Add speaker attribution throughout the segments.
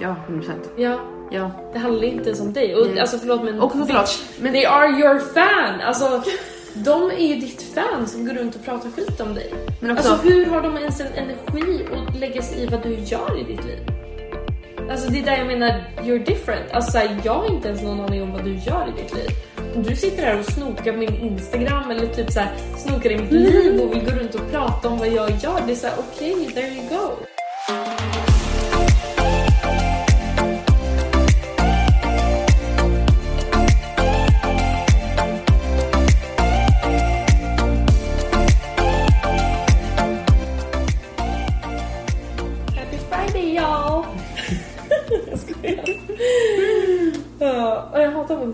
Speaker 1: Ja, 100%.
Speaker 2: Ja,
Speaker 1: Ja.
Speaker 2: det handlar inte ens om dig. Och,
Speaker 1: Nej.
Speaker 2: alltså förlåt men,
Speaker 1: Och förlåt, men-
Speaker 2: they are your fan! Alltså, de är ju ditt fan som går runt och pratar skit om dig.
Speaker 1: Men också-
Speaker 2: Alltså hur har de ens en energi att lägga sig i vad du gör i ditt liv? Alltså det är där jag menar, you're different. Alltså här, jag har inte ens någon aning om vad du gör i ditt liv. Om du sitter här och snokar på min Instagram eller typ så här, snokar i mitt liv och vill gå runt och prata om vad jag gör. Det är såhär, okej, there you go.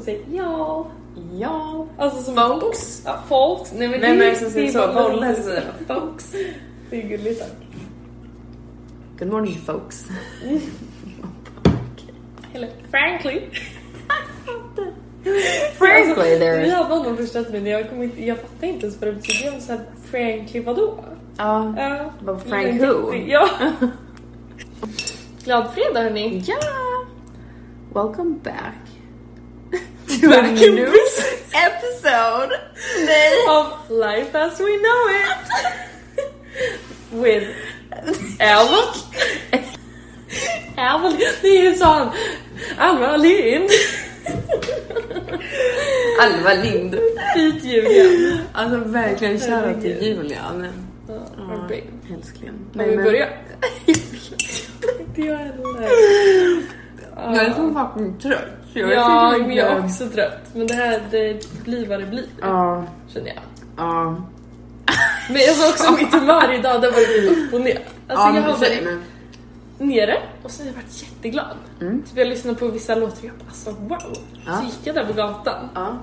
Speaker 2: Säger ja.
Speaker 1: Ja.
Speaker 2: Alltså som
Speaker 1: Folks.
Speaker 2: Ja, folks. Nej, men
Speaker 1: Vem
Speaker 2: det,
Speaker 1: är det som säger så? säger folks.
Speaker 2: Det är gulligt tack.
Speaker 1: Good morning folks.
Speaker 2: Eller frankly.
Speaker 1: Frankly
Speaker 2: Alltså, Vi
Speaker 1: there.
Speaker 2: hade honom första men jag, kom inte, jag fattar inte ens vad det betyder. Jag var såhär, frankly vadå?
Speaker 1: Ja.
Speaker 2: Ja.
Speaker 1: Vad Frank who?
Speaker 2: Ja. Glad fredag hörni.
Speaker 1: Ja! Welcome back. To a new episode.
Speaker 2: Of life as we know it. With Alva. Alva Nilsson. Alva Lind.
Speaker 1: Alva Lind.
Speaker 2: Fint Julia.
Speaker 1: Alltså verkligen shoutout till. Julian.
Speaker 2: Ja,
Speaker 1: älskling.
Speaker 2: Ska vi börja? Inte jag heller.
Speaker 1: Jag är så fucking trött. så jag
Speaker 2: Ja, men jag är också trött. Men det här, det blir vad det blir.
Speaker 1: Ja.
Speaker 2: Känner jag.
Speaker 1: Ja.
Speaker 2: Men jag var också mitt humör idag, det var lite upp och ner. Alltså
Speaker 1: ja,
Speaker 2: jag har varit nere och sen har jag varit jätteglad.
Speaker 1: Mm.
Speaker 2: Typ jag lyssnade på vissa låtar och jag bara alltså wow.
Speaker 1: Ja.
Speaker 2: Så gick jag där på gatan.
Speaker 1: Ja.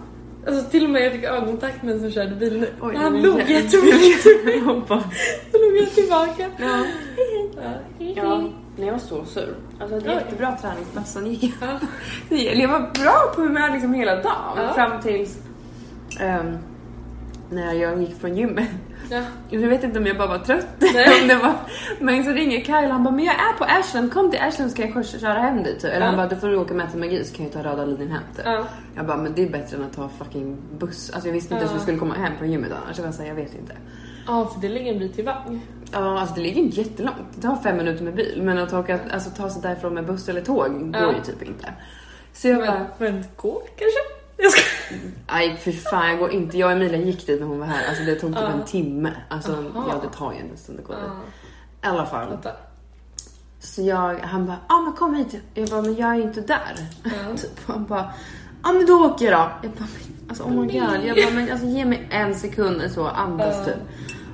Speaker 2: Alltså till och med jag fick ögonkontakt med en som körde bil nu.
Speaker 1: Oj,
Speaker 2: han log jättemycket. Då log jag tillbaka.
Speaker 1: Ja.
Speaker 2: Ja.
Speaker 1: Nej, jag var så sur. Alltså det
Speaker 2: Oj.
Speaker 1: jättebra träningspass, sen gick jag...
Speaker 2: Ja.
Speaker 1: Jag var bra på humör liksom hela dagen.
Speaker 2: Ja.
Speaker 1: Fram tills... ehm, när jag gick från gymmet.
Speaker 2: Ja.
Speaker 1: Jag vet inte om jag bara var trött. Om det var, men så ringer Kyle han bara, men jag är på Ashland, kom till Ashland ska jag körs- köra hem dig. Typ. Eller
Speaker 2: Ja.
Speaker 1: han bara, du får åka med till Magi så kan jag ta röda linjen hem. Typ.
Speaker 2: Ja.
Speaker 1: Jag bara, men det är bättre än att ta fucking buss. Alltså jag visste inte
Speaker 2: Ja.
Speaker 1: hur jag skulle komma hem från gymmet annars. Jag var såhär, jag vet inte.
Speaker 2: ja, för det ligger en bit till Vagn.
Speaker 1: Ja, alltså det ligger inte jättelångt. Det tar fem minuter med bil. Men att åka, alltså, ta sig därifrån med buss eller tåg går ju typ inte. Så jag bara,
Speaker 2: Men, men gå kanske? Jag ska...
Speaker 1: nej fy fan jag går inte. Jag och Emilia gick dit när hon var här. Alltså det tog typ en timme. Alltså
Speaker 2: Aha.
Speaker 1: ja det tar ju en stund att gå dit.
Speaker 2: Ja,
Speaker 1: I alla fall.
Speaker 2: vänta.
Speaker 1: Så jag, han bara, ja ah, men kom hit. Jag bara, men jag är inte där.
Speaker 2: Ja.
Speaker 1: typ. Han bara, ja ah, men då åker jag då. Jag bara, men, alltså oh my god. Jag bara, men alltså ge mig en sekund så andas
Speaker 2: Ja.
Speaker 1: typ.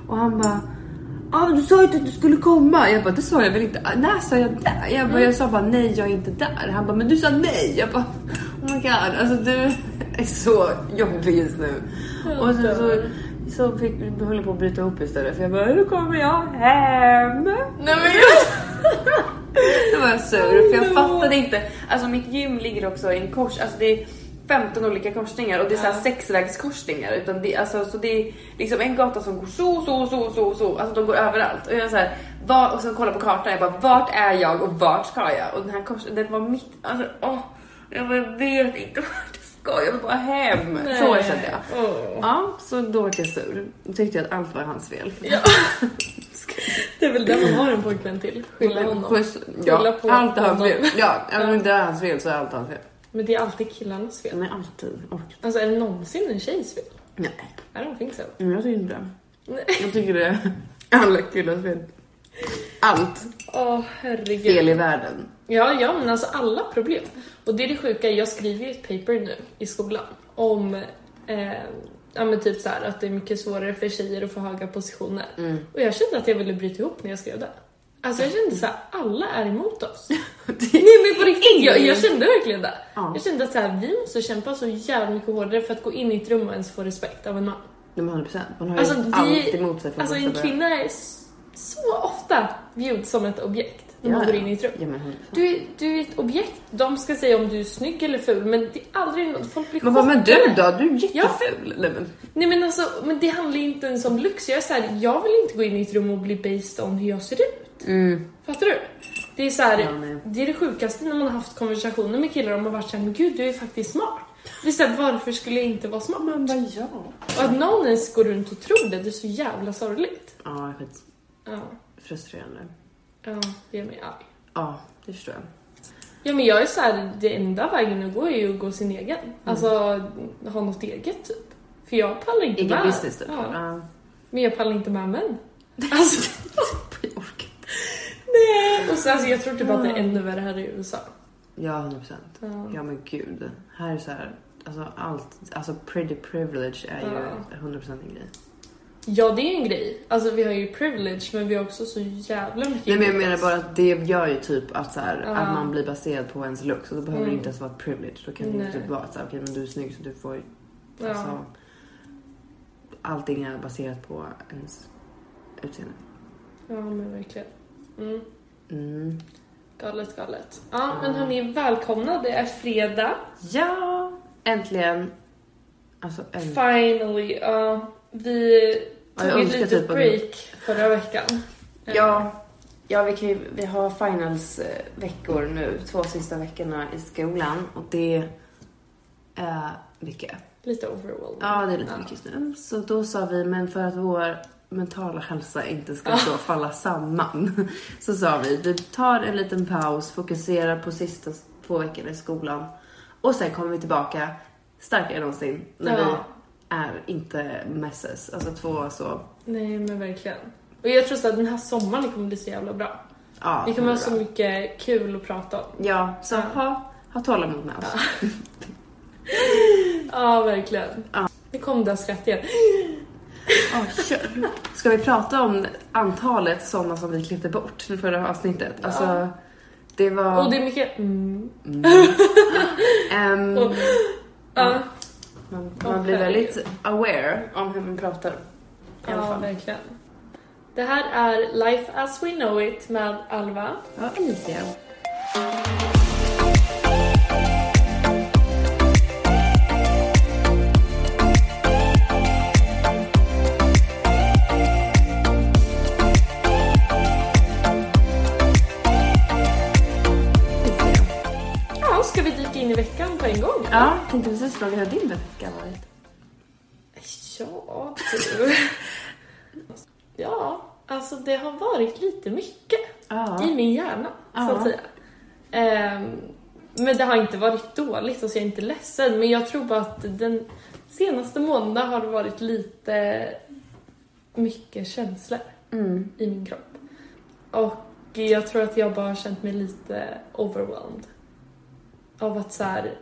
Speaker 1: Och han bara, ah, du sa ju inte att du skulle komma. Jag bara, det sa jag väl inte. "Ah, När sa jag det? Jag, bara, jag sa bara nej jag är inte där. Han bara, men du sa nej. Jag bara, oh my god. Alltså du är så jobbig just nu.
Speaker 2: Jag
Speaker 1: Och sen så, så fick, vi höll på att bryta ihop istället. För jag bara, nu kommer jag hem.
Speaker 2: Nej men!
Speaker 1: Då var jag sur för jag
Speaker 2: No.
Speaker 1: fattade inte. Alltså mitt gym ligger också i en kors, alltså det är 15 olika korsningar och det är så här
Speaker 2: Ja.
Speaker 1: sexvägskorsningar. Utan det, alltså, så det är liksom en gata som går så, så, så, så, så. Alltså de går överallt. Och jag så här, var, och sen kolla på kartan, jag bara vart är jag och vart ska jag? Och den här korsen, den var mitt, alltså åh. Jag, bara, jag vet inte vart jag ska, jag vill bara hem. Så kände jag.
Speaker 2: Åh.
Speaker 1: Ja, så då var jag sur. Då tyckte jag att allt var hans fel.
Speaker 2: Ja. Det är väl det man har en pojkvän till. Skylla honom. Skylla
Speaker 1: Ja,
Speaker 2: på
Speaker 1: allt är hans fel. Ja, även om det är hans fel så är allt hans fel.
Speaker 2: Men det är alltid killarnas fel.
Speaker 1: Men alltid. Orkar.
Speaker 2: Alltså är det någonsin en tjejs fel?
Speaker 1: Nej,
Speaker 2: I don't think so.
Speaker 1: men jag tycker inte det.
Speaker 2: Nej.
Speaker 1: Jag tycker det är alla killars fel. Allt
Speaker 2: Åh herregud.
Speaker 1: fel i världen.
Speaker 2: Ja, ja, men alltså alla problem. Och det är det sjuka, jag skriver ju ett paper nu i skolan om eh, ja, men typ så här, att det är mycket svårare för tjejer att få höga positioner.
Speaker 1: Mm.
Speaker 2: Och jag kände att jag ville bryta ihop när jag skrev det. Alltså jag kände så här, alla är emot oss. Nej men på riktigt, jag, jag kände verkligen det.
Speaker 1: Ja.
Speaker 2: Jag kände att så här, vi måste kämpa så jävla mycket hårdare för att gå in i ett rum och ens få respekt av en man.
Speaker 1: De har 100 procent. Man har
Speaker 2: Alltså,
Speaker 1: ju
Speaker 2: vi-
Speaker 1: allt emot sig från
Speaker 2: Alltså en kvinna är så ofta viewed som ett objekt när man
Speaker 1: Ja.
Speaker 2: går in i ett rum.
Speaker 1: Ja, men 100%.
Speaker 2: Du, är- du är ett objekt. De ska säga om du är snygg eller ful, men det är aldrig något. Folk blir
Speaker 1: Men vad men du då? Du är jätteful. Nej, men.
Speaker 2: Nej men alltså, men det handlar inte ens om lyx. Jag är så här, jag vill inte gå in i ett rum och bli based on hur jag ser ut.
Speaker 1: Mm.
Speaker 2: Fattar du? Det är så här,
Speaker 1: Ja,
Speaker 2: det är det sjukaste när man har haft konversationer med killar och man har varit såhär, men gud du är faktiskt smart. Det är så här, varför skulle jag inte vara smart?
Speaker 1: Men vad ja?
Speaker 2: Och att någon ens går runt och tror det, det är så jävla sorgligt.
Speaker 1: Ja, skit
Speaker 2: Ja,
Speaker 1: frustrerande.
Speaker 2: ja det gör mig arg.
Speaker 1: Ja, det förstår jag.
Speaker 2: Ja men jag är så här, det enda vägen att gå är ju att gå sin egen. Alltså ha något eget typ. För jag pallar inte
Speaker 1: Egen
Speaker 2: med.
Speaker 1: business typ.
Speaker 2: Ja.
Speaker 1: Ja.
Speaker 2: Men jag pallar inte med män. Alltså,
Speaker 1: Jag orkar.
Speaker 2: nej! Och så, alltså, jag tror typ att det är ännu värre här i USA.
Speaker 1: Ja, 100 procent.
Speaker 2: Ja.
Speaker 1: Ja men gud. Här är så här, alltså allt, alltså pretty privilege är ju
Speaker 2: Ja.
Speaker 1: 100 procent en grej.
Speaker 2: Ja, det är en grej. Alltså vi har ju privilege, men vi har också så jävla mycket
Speaker 1: Nej men jag menar bara att det gör ju typ att, så här,
Speaker 2: Ja.
Speaker 1: att man blir baserad på ens looks och då behöver det
Speaker 2: Mm.
Speaker 1: inte ens vara ett privilege. Då kan det
Speaker 2: Nej.
Speaker 1: ju typ vara att så okej men du är snygg så du får alltså, allting är baserat på ens utseende.
Speaker 2: ja, men verkligen. Mm.
Speaker 1: Mm.
Speaker 2: Galet, galet. Ja, men hörni, välkomna. Det är fredag.
Speaker 1: Ja, äntligen. Alltså en...
Speaker 2: Finally. Ja, vi
Speaker 1: Ja,
Speaker 2: tog
Speaker 1: jag
Speaker 2: ett litet
Speaker 1: typ
Speaker 2: break förra veckan. Eh,
Speaker 1: Ja, ja vi, kan ju, vi har finals-veckor nu, två sista veckorna i skolan och det är mycket.
Speaker 2: Lite overwhelming.
Speaker 1: Ja, det är lite mycket just nu. Så då sa vi, men för att vår mentala hälsa inte ska så falla samman så sa vi, vi tar en liten paus, fokuserar på sista två veckorna i skolan och sen kommer vi tillbaka starkare än någonsin när
Speaker 2: Ja.
Speaker 1: vi är inte messes. Alltså två så,
Speaker 2: Nej, men verkligen. Och jag tror så att den här sommaren kommer bli så jävla bra.
Speaker 1: ja.
Speaker 2: Vi kommer ha så mycket kul att prata om.
Speaker 1: Ja, så
Speaker 2: Ja.
Speaker 1: ha, ha tålamod med oss.
Speaker 2: Ja, verkligen.
Speaker 1: Ja.
Speaker 2: Nu kom det skratt igen.
Speaker 1: Ja, kör. Ska vi prata om antalet sådana som vi klippte bort i förra avsnittet? Alltså, det var...
Speaker 2: Och det är mycket... Mm.
Speaker 1: Ehm,
Speaker 2: Och, ja,
Speaker 1: man, man blir
Speaker 2: herregud.
Speaker 1: väldigt aware om hur man pratar.
Speaker 2: Ja, verkligen. Det här är Life as we know it med Alva.
Speaker 1: Ja. Alicia. Tänkte precis fråga hur din vecka varit.
Speaker 2: Ja, du. Ja, alltså det har varit lite mycket
Speaker 1: Ja.
Speaker 2: i min hjärna, så
Speaker 1: Ja.
Speaker 2: att säga. Ehm, men det har inte varit dåligt, alltså jag är inte ledsen. Men jag tror bara att den senaste månaden har det varit lite mycket känslor
Speaker 1: Mm.
Speaker 2: i min kropp. Och jag tror att jag bara har känt mig lite overwhelmed. Av att så här,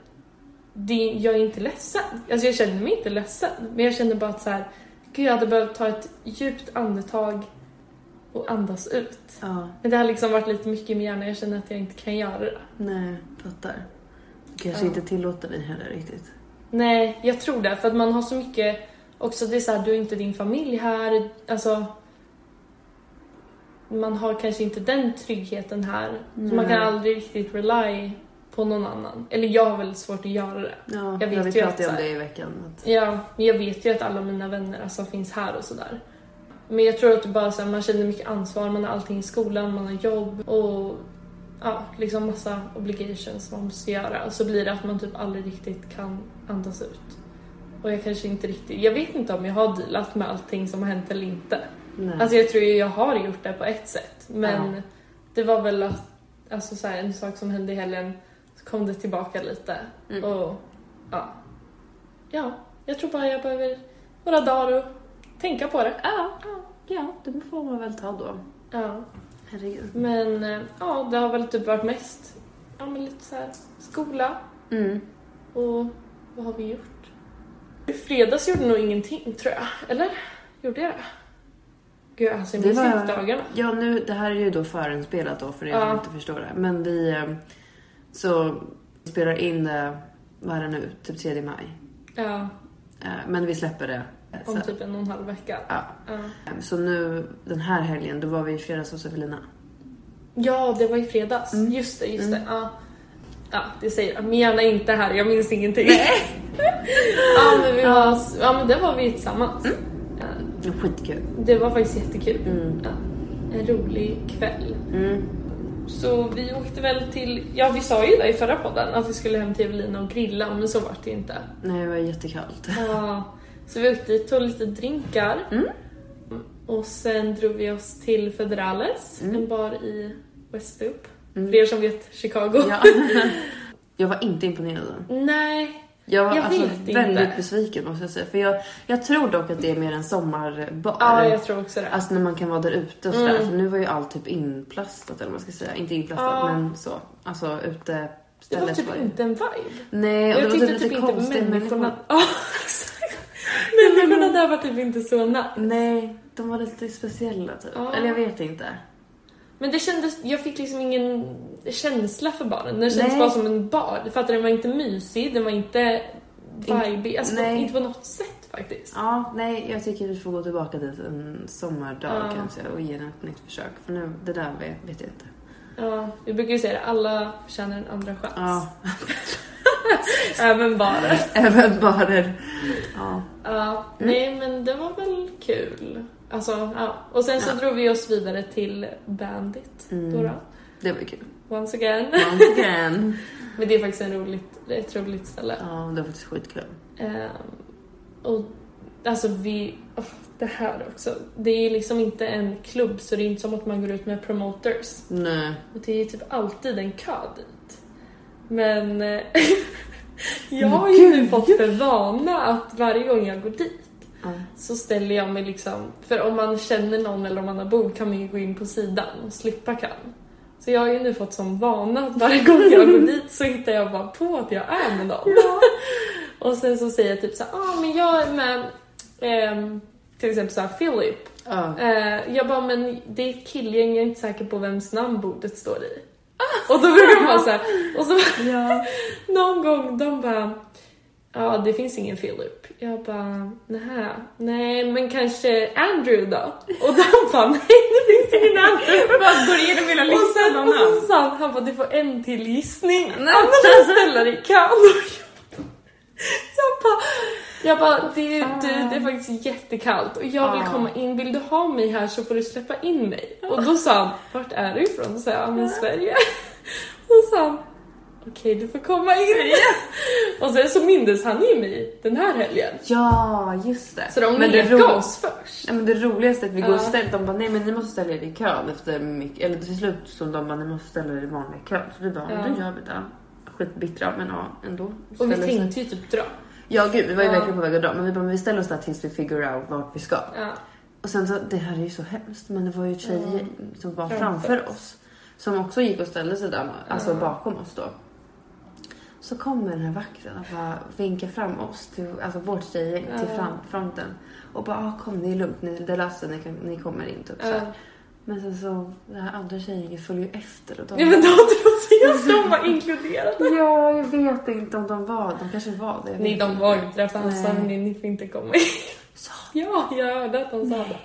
Speaker 2: det, jag är inte ledsen. Alltså jag känner mig inte ledsen. Men jag känner bara att så här, gud jag hade behövt ta ett djupt andetag och andas ut.
Speaker 1: Ja,
Speaker 2: Men det har liksom varit lite mycket i min hjärna, jag känner att jag inte kan göra det.
Speaker 1: nej, fattar. Du kanske
Speaker 2: Ja.
Speaker 1: inte tillåter dig heller riktigt.
Speaker 2: Nej, jag tror det. För att man har så mycket... Också det är så här, du har inte din familj här. Alltså... Man har kanske inte den tryggheten här. Så man kan aldrig riktigt rely på någon annan. Eller jag har väldigt svårt att göra det.
Speaker 1: Ja,
Speaker 2: Jag vet
Speaker 1: vi
Speaker 2: ju
Speaker 1: pratade ju
Speaker 2: att
Speaker 1: om det i veckan. Att,
Speaker 2: Ja, men jag vet ju att alla mina vänner alltså, finns här och sådär. Men jag tror att det bara så här, man känner mycket ansvar, man har allting i skolan, man har jobb och ja, liksom massa obligations man måste göra. Och så blir det att man typ aldrig riktigt kan andas ut. Och jag kanske inte riktigt, jag vet inte om jag har dealat med allting som har hänt eller inte.
Speaker 1: nej.
Speaker 2: Alltså jag tror ju jag har gjort det på ett sätt. Men
Speaker 1: Ja.
Speaker 2: det var väl att, alltså så här, en sak som hände i helgen, kom det tillbaka lite.
Speaker 1: Mm.
Speaker 2: Och ja. Ja, jag tror bara jag behöver några dagar och tänka på det.
Speaker 1: ja, ja, ja, det får man väl ta då.
Speaker 2: Ja.
Speaker 1: Herregud.
Speaker 2: Men eh, ja, det har väl typ varit mest, ja men lite så här skola
Speaker 1: Mm.
Speaker 2: och vad har vi gjort? I fredags gjorde nog ingenting tror jag, eller? Gjorde jag det? Gud, alltså jag minns
Speaker 1: var-
Speaker 2: inte dagarna.
Speaker 1: Ja, nu, det här är ju då förinspelat då för er
Speaker 2: Ja.
Speaker 1: som inte förstår det. Men vi eh, så spelar in det, vad är det nu, typ 3 maj.
Speaker 2: Ja,
Speaker 1: Eh, Men vi släpper det. eh,
Speaker 2: om
Speaker 1: Så,
Speaker 2: typ en och en halv vecka.
Speaker 1: ja.
Speaker 2: Ja.
Speaker 1: Eh, så nu den här helgen, då var vi i fredags hos Evelina.
Speaker 2: Ja, det var i fredags.
Speaker 1: Mm.
Speaker 2: Just det, just
Speaker 1: Mm.
Speaker 2: det. Ja. ja, det säger jag. Min hjärna är inte här, jag minns ingenting. ja, men vi var, ja, men det var vi tillsammans. Ja,
Speaker 1: Det var skitkul.
Speaker 2: det var faktiskt jättekul.
Speaker 1: Mm.
Speaker 2: Ja, en rolig kväll.
Speaker 1: Mm.
Speaker 2: Så vi åkte väl till, ja vi sa ju det i förra podden att vi skulle hem till Evelina och grilla men så var det inte.
Speaker 1: Nej, det var jättekallt.
Speaker 2: Ja, så vi åkte dit, tog lite drinkar.
Speaker 1: Mm.
Speaker 2: Och sen drog vi oss till Federales,
Speaker 1: Mm.
Speaker 2: en bar i West Loop. För er som vet Chicago.
Speaker 1: Ja. Jag var inte imponerad.
Speaker 2: Nej,
Speaker 1: Jag var
Speaker 2: Jag
Speaker 1: alltså
Speaker 2: vet inte.
Speaker 1: väldigt besviken måste jag säga. För jag, jag tror dock att det är mer en sommarbar.
Speaker 2: ja jag tror också det.
Speaker 1: Alltså när man kan vara där ute och sådär.
Speaker 2: Mm.
Speaker 1: För nu var ju allt typ inplastat eller vad man ska säga. Inte inplastat
Speaker 2: Ja.
Speaker 1: men så. Alltså ute
Speaker 2: det var typ inte en vibe.
Speaker 1: Nej, och
Speaker 2: jag
Speaker 1: det var
Speaker 2: tyckte
Speaker 1: typ
Speaker 2: typ
Speaker 1: lite
Speaker 2: inte
Speaker 1: konstiga
Speaker 2: människorna...
Speaker 1: människor.
Speaker 2: Ja. Människorna där var typ inte så nice.
Speaker 1: Nej, de var lite speciella typ.
Speaker 2: Ja.
Speaker 1: Eller jag vet inte.
Speaker 2: Men det kändes, jag fick liksom ingen känsla för baren. Den kändes
Speaker 1: Nej.
Speaker 2: bara som en bar. För att den var inte mysig, den var inte vibig. Alltså
Speaker 1: nej.
Speaker 2: inte på något sätt faktiskt.
Speaker 1: Ja, nej, jag tycker vi får gå tillbaka dit en sommardag
Speaker 2: Ja.
Speaker 1: kanske och ge den ett nytt försök. För nu, det där vet, vet jag inte.
Speaker 2: Ja, vi brukar ju säga det, alla förtjänar en andra chans.
Speaker 1: Ja,
Speaker 2: Även baren.
Speaker 1: även barer. Ja.
Speaker 2: Ja, nej men det var väl kul. Alltså, ja. Och sen så
Speaker 1: Ja.
Speaker 2: drog vi oss vidare till Bandit.
Speaker 1: Mm.
Speaker 2: Då då.
Speaker 1: Det var kul.
Speaker 2: Once again.
Speaker 1: Once again.
Speaker 2: Men det är faktiskt en roligt, ett roligt ställe.
Speaker 1: Ja, det var faktiskt skitkul.
Speaker 2: Ehm, och alltså vi, åh, det här också. Det är liksom inte en klubb så det är inte som att man går ut med promoters.
Speaker 1: Nej.
Speaker 2: Och det är typ alltid en kö dit. Men eh, jag har ju nu fått för vana att varje gång jag går dit
Speaker 1: Ja.
Speaker 2: så ställer jag mig liksom, för om man känner någon eller om man har bord kan man ju gå in på sidan och slippa kön. Så jag har ju nu fått som vana att varje gång jag går dit så hittar jag bara på att jag är med någon. och sen så säger jag typ så här, ah men jag är med ehm, till exempel så här Philip.
Speaker 1: Ja.
Speaker 2: Eh, jag bara, men det är ett killgäng, jag är inte säker på vems namn bordet står i. Och då brukar man så här, och så
Speaker 1: Ja.
Speaker 2: någon gång de bara, ja det finns ingen Philip. Jag bara, nähä, nej men kanske Andrew då? Och de bara, nej det finns ingen Andrew.
Speaker 1: Bara går igenom hela
Speaker 2: Och
Speaker 1: listan
Speaker 2: sen, och så sa han, han bara, du får en till gissning. Annars ställer dig i kön. Jag bara, jag bara det, är- du, det är faktiskt jättekallt och jag vill komma in, vill du ha mig här så får du släppa in mig. Och då sa han, vart är du ifrån? Så sa jag, ja men Sverige. Och då sa han, okej du får komma in. Och sen så mindes han ju mig den här helgen.
Speaker 1: Ja, just det.
Speaker 2: Så de
Speaker 1: men det,
Speaker 2: nekade
Speaker 1: ro-
Speaker 2: oss först.
Speaker 1: ja, men det roligaste är att vi går och ställer, de bara nej men ni måste ställa er i kön efter mycket, eller till slut så de bara ni måste ställa er i vanliga kön. Så vi bara,
Speaker 2: Ja.
Speaker 1: då gör vi det. Skitbittra men ja ändå.
Speaker 2: Och vi
Speaker 1: Ställer
Speaker 2: tänkte ju typ dra.
Speaker 1: Ja gud vi var ju
Speaker 2: Ja.
Speaker 1: verkligen på väg att dra men vi bara men vi ställer oss där tills vi figure out vart vi ska.
Speaker 2: Ja.
Speaker 1: Och sen så, det här är ju så hemskt men det var ju ett tjej som var
Speaker 2: Framför
Speaker 1: framför oss. Som också gick och ställde sig där, alltså bakom oss då. Så kommer den här vakten och bara vinkar fram oss, till, alltså vårt tjejgäng, till fram, fronten. Och bara ah, kom det är lugnt, ni, det löser ni, ni kommer in typ.
Speaker 2: Ja.
Speaker 1: Men sen så, det här andra tjejgänget följer ju efter och de...
Speaker 2: Ja men då trodde att de var inkluderade.
Speaker 1: Ja, jag vet inte om de var, de kanske var det.
Speaker 2: Nej de var inte det för han sa ni får inte komma in.
Speaker 1: Så.
Speaker 2: Ja, jag hörde att han sa det.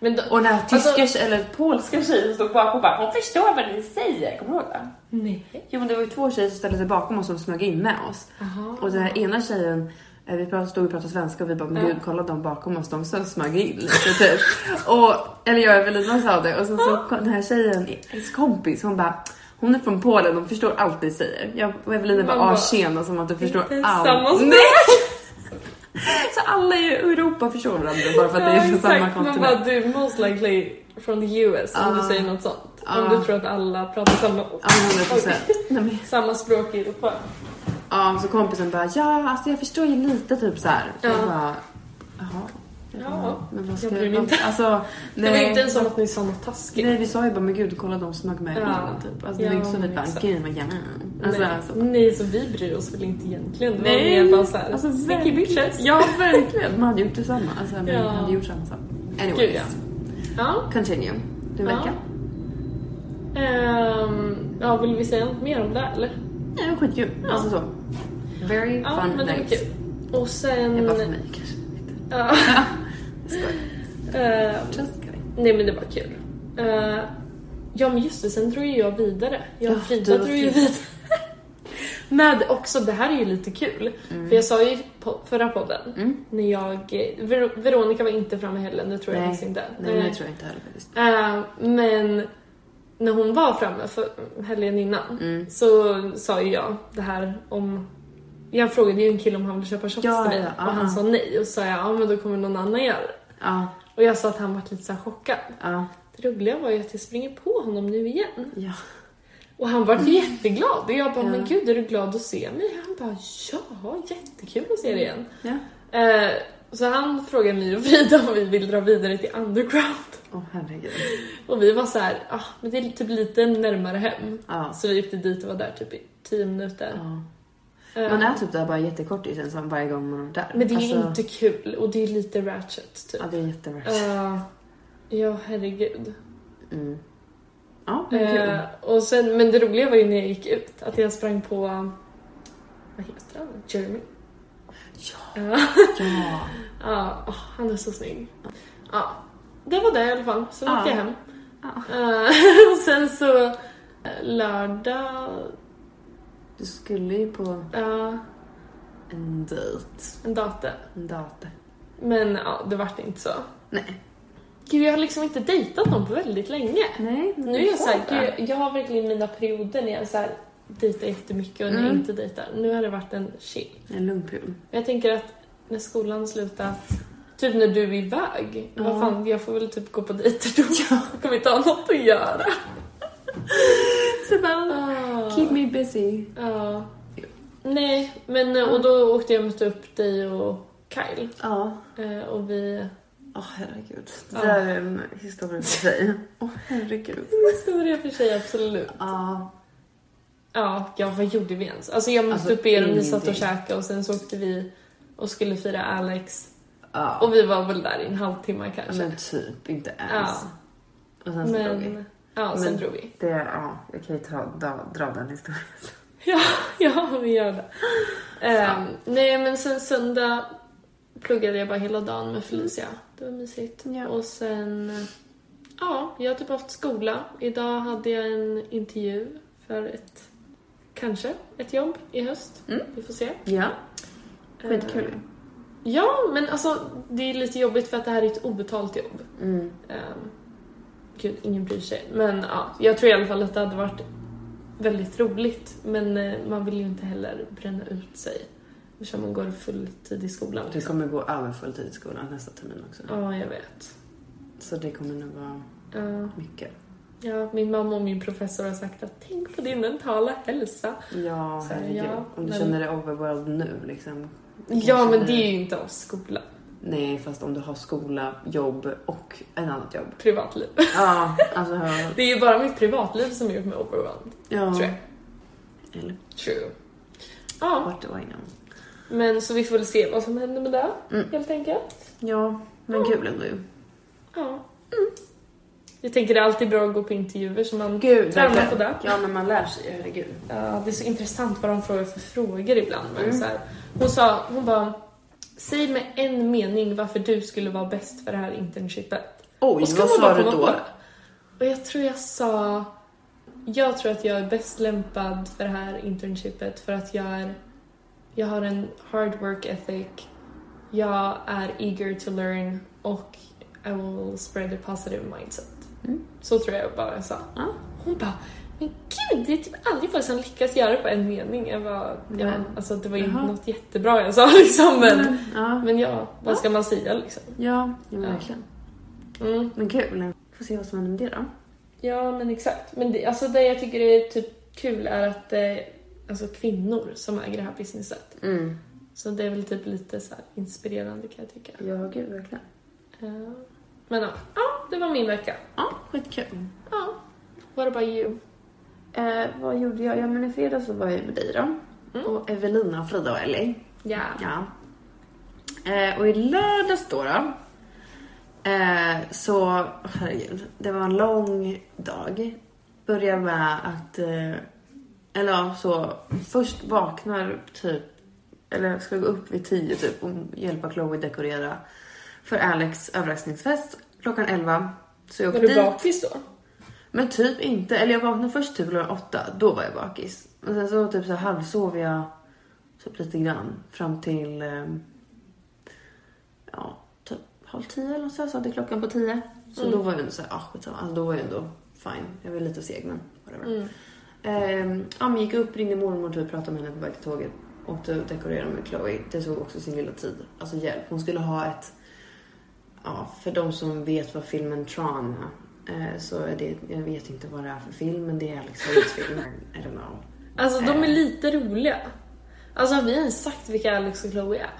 Speaker 2: Men då,
Speaker 1: Och den här tyska
Speaker 2: Alltså-
Speaker 1: eller polska tjejen som stod bakom bara hon förstår vad ni säger, kommer du ihåg det?
Speaker 2: nej.
Speaker 1: Jo men det var ju två tjejer som ställde sig bakom oss som smög in med oss.
Speaker 2: Aha.
Speaker 1: Och den här ena tjejen, eh, vi pratade, stod och pratade svenska och vi bara, men gud kolla de bakom oss, de som smög in lite typ. och, eller jag och Evelina sa det och sen så kom den här tjejen, hennes kompis, hon bara hon är från Polen, de förstår allt vi säger. Jag och Evelina bara, ah tjena som att du förstår allt. Nej! Så alla i Europa förstår varandra bara för att det är från samma
Speaker 2: exakt. Man
Speaker 1: kontinent.
Speaker 2: bara du most likely from the US om du säger något sånt. Om du tror att alla pratar samma,
Speaker 1: Ja, 100 procent. Nej, men
Speaker 2: samma språk i Europa.
Speaker 1: Ja, så kompisen bara, ja alltså jag förstår ju lite typ så här.
Speaker 2: Ja.
Speaker 1: Jag bara, jaha.
Speaker 2: Ja,
Speaker 1: men vad ska
Speaker 2: jag bryr mig inte.
Speaker 1: Alltså,
Speaker 2: Det var
Speaker 1: nej.
Speaker 2: inte ens som att ni sa något taskigt.
Speaker 1: Nej vi sa ju bara, men gud kolla de smög med
Speaker 2: Ja.
Speaker 1: typ. Alltså det var
Speaker 2: Ja,
Speaker 1: inte så att vi bara, gud vad gärna. Alltså,
Speaker 2: nej.
Speaker 1: alltså.
Speaker 2: nej, så vi bryr oss väl inte egentligen. Det var
Speaker 1: Nej.
Speaker 2: mer bara såhär,
Speaker 1: Alltså,
Speaker 2: sticky
Speaker 1: verkligen.
Speaker 2: bitches.
Speaker 1: Ja verkligen, man hade gjort detsamma. Alltså vi
Speaker 2: Ja.
Speaker 1: hade gjort samma sak. Anyways,
Speaker 2: Gud, ja. Ja.
Speaker 1: continue. Du
Speaker 2: Ja.
Speaker 1: vecka?
Speaker 2: Ehm, ja, vill vi säga något mer om det eller?
Speaker 1: Ja, det var skitkul.
Speaker 2: Ja.
Speaker 1: Alltså så. Very
Speaker 2: Ja,
Speaker 1: fun
Speaker 2: men det var kul. Och sen...
Speaker 1: Är bara för mig kanske.
Speaker 2: Ja.
Speaker 1: Kidding.
Speaker 2: nej men det var kul. Eh, ja men just det, sen drog ju jag vidare. Jag och
Speaker 1: Ja,
Speaker 2: Frida drog ju vidare. Med också, det här är ju lite kul. För jag sa ju på förra podden,
Speaker 1: Mm.
Speaker 2: när jag... Ver- Veronica var inte framme heller, det tror jag faktiskt inte.
Speaker 1: Nej,
Speaker 2: Eh,
Speaker 1: det tror jag inte heller faktiskt.
Speaker 2: Eh, men när hon var framme för helgen innan
Speaker 1: Mm.
Speaker 2: så sa ju jag det här om jag frågade ju en kille om han ville köpa shots
Speaker 1: Ja,
Speaker 2: till mig
Speaker 1: ja,
Speaker 2: och han
Speaker 1: aha.
Speaker 2: sa nej och så sa jag ja men då kommer någon annan göra det.
Speaker 1: Ja,
Speaker 2: Och jag sa att han var lite så chockad.
Speaker 1: ja,
Speaker 2: Det roliga var ju att jag springer på honom nu igen.
Speaker 1: ja.
Speaker 2: Och han var jätteglad och jag bara
Speaker 1: Ja.
Speaker 2: men gud är du glad att se mig? Han bara ja, jättekul att se dig igen.
Speaker 1: ja.
Speaker 2: Eh, så han frågade mig och Frida om vi vill dra vidare till underground.
Speaker 1: Åh herregud.
Speaker 2: Och vi var så här, ah, men det är typ lite närmare hem.
Speaker 1: Ja.
Speaker 2: Så vi åkte dit och var där typ i 10 minuter.
Speaker 1: ja. Man är typ där bara jättekort det känns som varje gång man är där.
Speaker 2: men det är ju
Speaker 1: Alltså,
Speaker 2: inte kul och det är lite ratchet typ.
Speaker 1: Ja, det är jättevärst.
Speaker 2: Eh, ja, herregud.
Speaker 1: Mm. Ja, men kul.
Speaker 2: Eh, och sen, men det roliga var ju när jag gick ut, att jag sprang på, vad heter han? Jeremy?
Speaker 1: Ja.
Speaker 2: Ja.
Speaker 1: Ja.
Speaker 2: Ja, åh, han är så snygg. Ja, det var det i alla fall. Sen åkte jag hem. Eh, och sen så eh, lördag,
Speaker 1: Du skulle ju på
Speaker 2: ja,
Speaker 1: en dejt.
Speaker 2: en dator.
Speaker 1: En data.
Speaker 2: Men ja, det vart inte så.
Speaker 1: Nej.
Speaker 2: Gud, jag har liksom inte dejtat någon på väldigt länge.
Speaker 1: Nej,
Speaker 2: Nu är jag såhär,
Speaker 1: det.
Speaker 2: gud, jag har verkligen mina perioder när jag så här, dejtar jättemycket och när jag
Speaker 1: Mm.
Speaker 2: inte dejtar. Nu har det varit en chill.
Speaker 1: En lugn period.
Speaker 2: Jag tänker att när skolan slutat, typ när du är iväg,
Speaker 1: Ja.
Speaker 2: vad fan, jag får väl typ gå på dejter då. Jag kommer inte ha något att göra.
Speaker 1: Så bara. Keep me busy.
Speaker 2: Ja. Nej, men och då åkte jag mötte upp dig och Kyle.
Speaker 1: Ja.
Speaker 2: Eh, Och vi...
Speaker 1: Åh herregud. Det där är en historia för sig. Åh herregud.
Speaker 2: Historia för sig, absolut.
Speaker 1: Ja.
Speaker 2: Ja, ja, vad gjorde vi ens? Alltså jag mötte
Speaker 1: Alltså,
Speaker 2: upp er och ni satt och käkade och sen så åkte vi och skulle fira Alex.
Speaker 1: Ja.
Speaker 2: Och vi var väl där i en halvtimme kanske.
Speaker 1: Men typ, inte ens.
Speaker 2: Ja.
Speaker 1: Och sen så drog vi.
Speaker 2: Men, ja, sen
Speaker 1: Men-
Speaker 2: drog vi.
Speaker 1: Det, ja, jag kan ju ta, dra, dra den historien.
Speaker 2: Ja, ja, vi gör det. Ehm, nej, men sen söndag pluggade jag bara hela dagen med Felicia. Det var mysigt.
Speaker 1: Ja.
Speaker 2: Och sen, ja, jag har typ haft skola. Idag hade jag en intervju för ett, kanske, ett jobb i höst.
Speaker 1: Mm.
Speaker 2: Vi får se.
Speaker 1: Ja, skitkul
Speaker 2: Ehm, Ja, men alltså det är lite jobbigt för att det här är ett obetalt jobb.
Speaker 1: mm.
Speaker 2: Um, gud, ingen bryr sig. Men ja, jag tror i alla fall att det hade varit väldigt roligt. Men eh, man vill ju inte heller bränna ut sig. Eftersom man går fulltid i skolan.
Speaker 1: Du kommer gå över fulltid i skolan nästa termin också.
Speaker 2: Ja, jag vet.
Speaker 1: Så det kommer nog vara
Speaker 2: Ja,
Speaker 1: mycket.
Speaker 2: ja, min mamma och min professor har sagt att tänk på din mentala hälsa.
Speaker 1: Ja, herregud.
Speaker 2: ja,
Speaker 1: Om du
Speaker 2: men-
Speaker 1: känner dig overwhelmed nu liksom.
Speaker 2: Ja, men det är ju inte av skolan.
Speaker 1: Nej, fast om du har skola, jobb och ett annat jobb.
Speaker 2: Privatliv.
Speaker 1: Ja, alltså.
Speaker 2: Det är ju bara mitt privatliv som gjort mig overwhelmed.
Speaker 1: Ja.
Speaker 2: Tror jag.
Speaker 1: Eller
Speaker 2: True. Ja,
Speaker 1: what do I know?
Speaker 2: men så vi får väl se vad som händer med det,
Speaker 1: Mm.
Speaker 2: helt enkelt.
Speaker 1: Ja, men kul ändå ju.
Speaker 2: Ja. Jag tänker det är alltid bra att gå på intervjuer så man
Speaker 1: Gud,
Speaker 2: tränar på det.
Speaker 1: Ja, men man lär sig, herregud.
Speaker 2: Ja, det är så intressant vad de frågar för frågor ibland. Men
Speaker 1: Mm.
Speaker 2: så här, hon sa, hon bara Säg med en mening varför du skulle vara bäst för det här internshipet.
Speaker 1: Oj,
Speaker 2: Och
Speaker 1: vad sa du då?
Speaker 2: på. Och jag tror jag sa Jag tror att jag är bäst lämpad för det här internshipet för att jag är Jag har en hard work ethic Jag är eager to learn och I will spread a positive mindset.
Speaker 1: Mm.
Speaker 2: Så tror jag bara jag sa.
Speaker 1: Ja.
Speaker 2: Hon bara men gud, det är typ aldrig folk som lyckas göra det på en mening. Jag bara, ja,
Speaker 1: Men-
Speaker 2: alltså det var ju
Speaker 1: Jaha.
Speaker 2: något jättebra jag sa liksom. Men,
Speaker 1: Men, ja,
Speaker 2: men ja, vad ska man säga liksom?
Speaker 1: ja, ja,
Speaker 2: Ja.
Speaker 1: verkligen.
Speaker 2: Mm.
Speaker 1: Men kul. Får se vad som händer med det då.
Speaker 2: Ja, men exakt. Men det, alltså det jag tycker är typ kul är att det är alltså kvinnor som äger det här businesset.
Speaker 1: Mm.
Speaker 2: Så det är väl typ lite så här inspirerande kan jag tycka.
Speaker 1: Ja, gud, verkligen.
Speaker 2: Ja. Men ja, ja, det var min vecka.
Speaker 1: Ja, skitkul.
Speaker 2: Ja. What about you?
Speaker 1: Eh, vad gjorde jag? Ja, men i fredags så var jag med dig då.
Speaker 2: Mm.
Speaker 1: Och Evelina, Frida och Ellie.
Speaker 2: Ja.
Speaker 1: Ja. Eh, och i lördags då, då eh, så, herregud, det var en lång dag. Börjar med att, eh, eller ja, så först vaknar typ, eller ska gå upp vid tio typ och hjälpa Chloe dekorera för Alex överraskningsfest klockan 11. Så jag
Speaker 2: Var
Speaker 1: åkte
Speaker 2: du
Speaker 1: dit.
Speaker 2: bakis då?
Speaker 1: Men typ inte. Eller jag vaknade först typ klockan åtta. Då var jag bakis. Men sen så typ så halvsov jag typ lite grann fram till ehm, ja, typ halv tio eller så. Jag satte klockan på tio. Så
Speaker 2: Mm.
Speaker 1: då var jag ändå så här, ah, skitsamma. Alltså, då var jag ändå fine. Jag var lite seg men whatever.
Speaker 2: Mm.
Speaker 1: Ehm, ja, men gick upp, ringde mormor typ, pratade med henne på väg till tåget. Åkte och dekorerade med Chloe. Det tog också sin lilla tid. Alltså hjälp. Hon skulle ha ett... Ja, för de som vet vad filmen Tron Så är det, jag vet inte vad det är för film, men det är Alex Hayes film. I don't know.
Speaker 2: Alltså de är lite roliga. Alltså har vi ens sagt vilka Alex och Chloe är?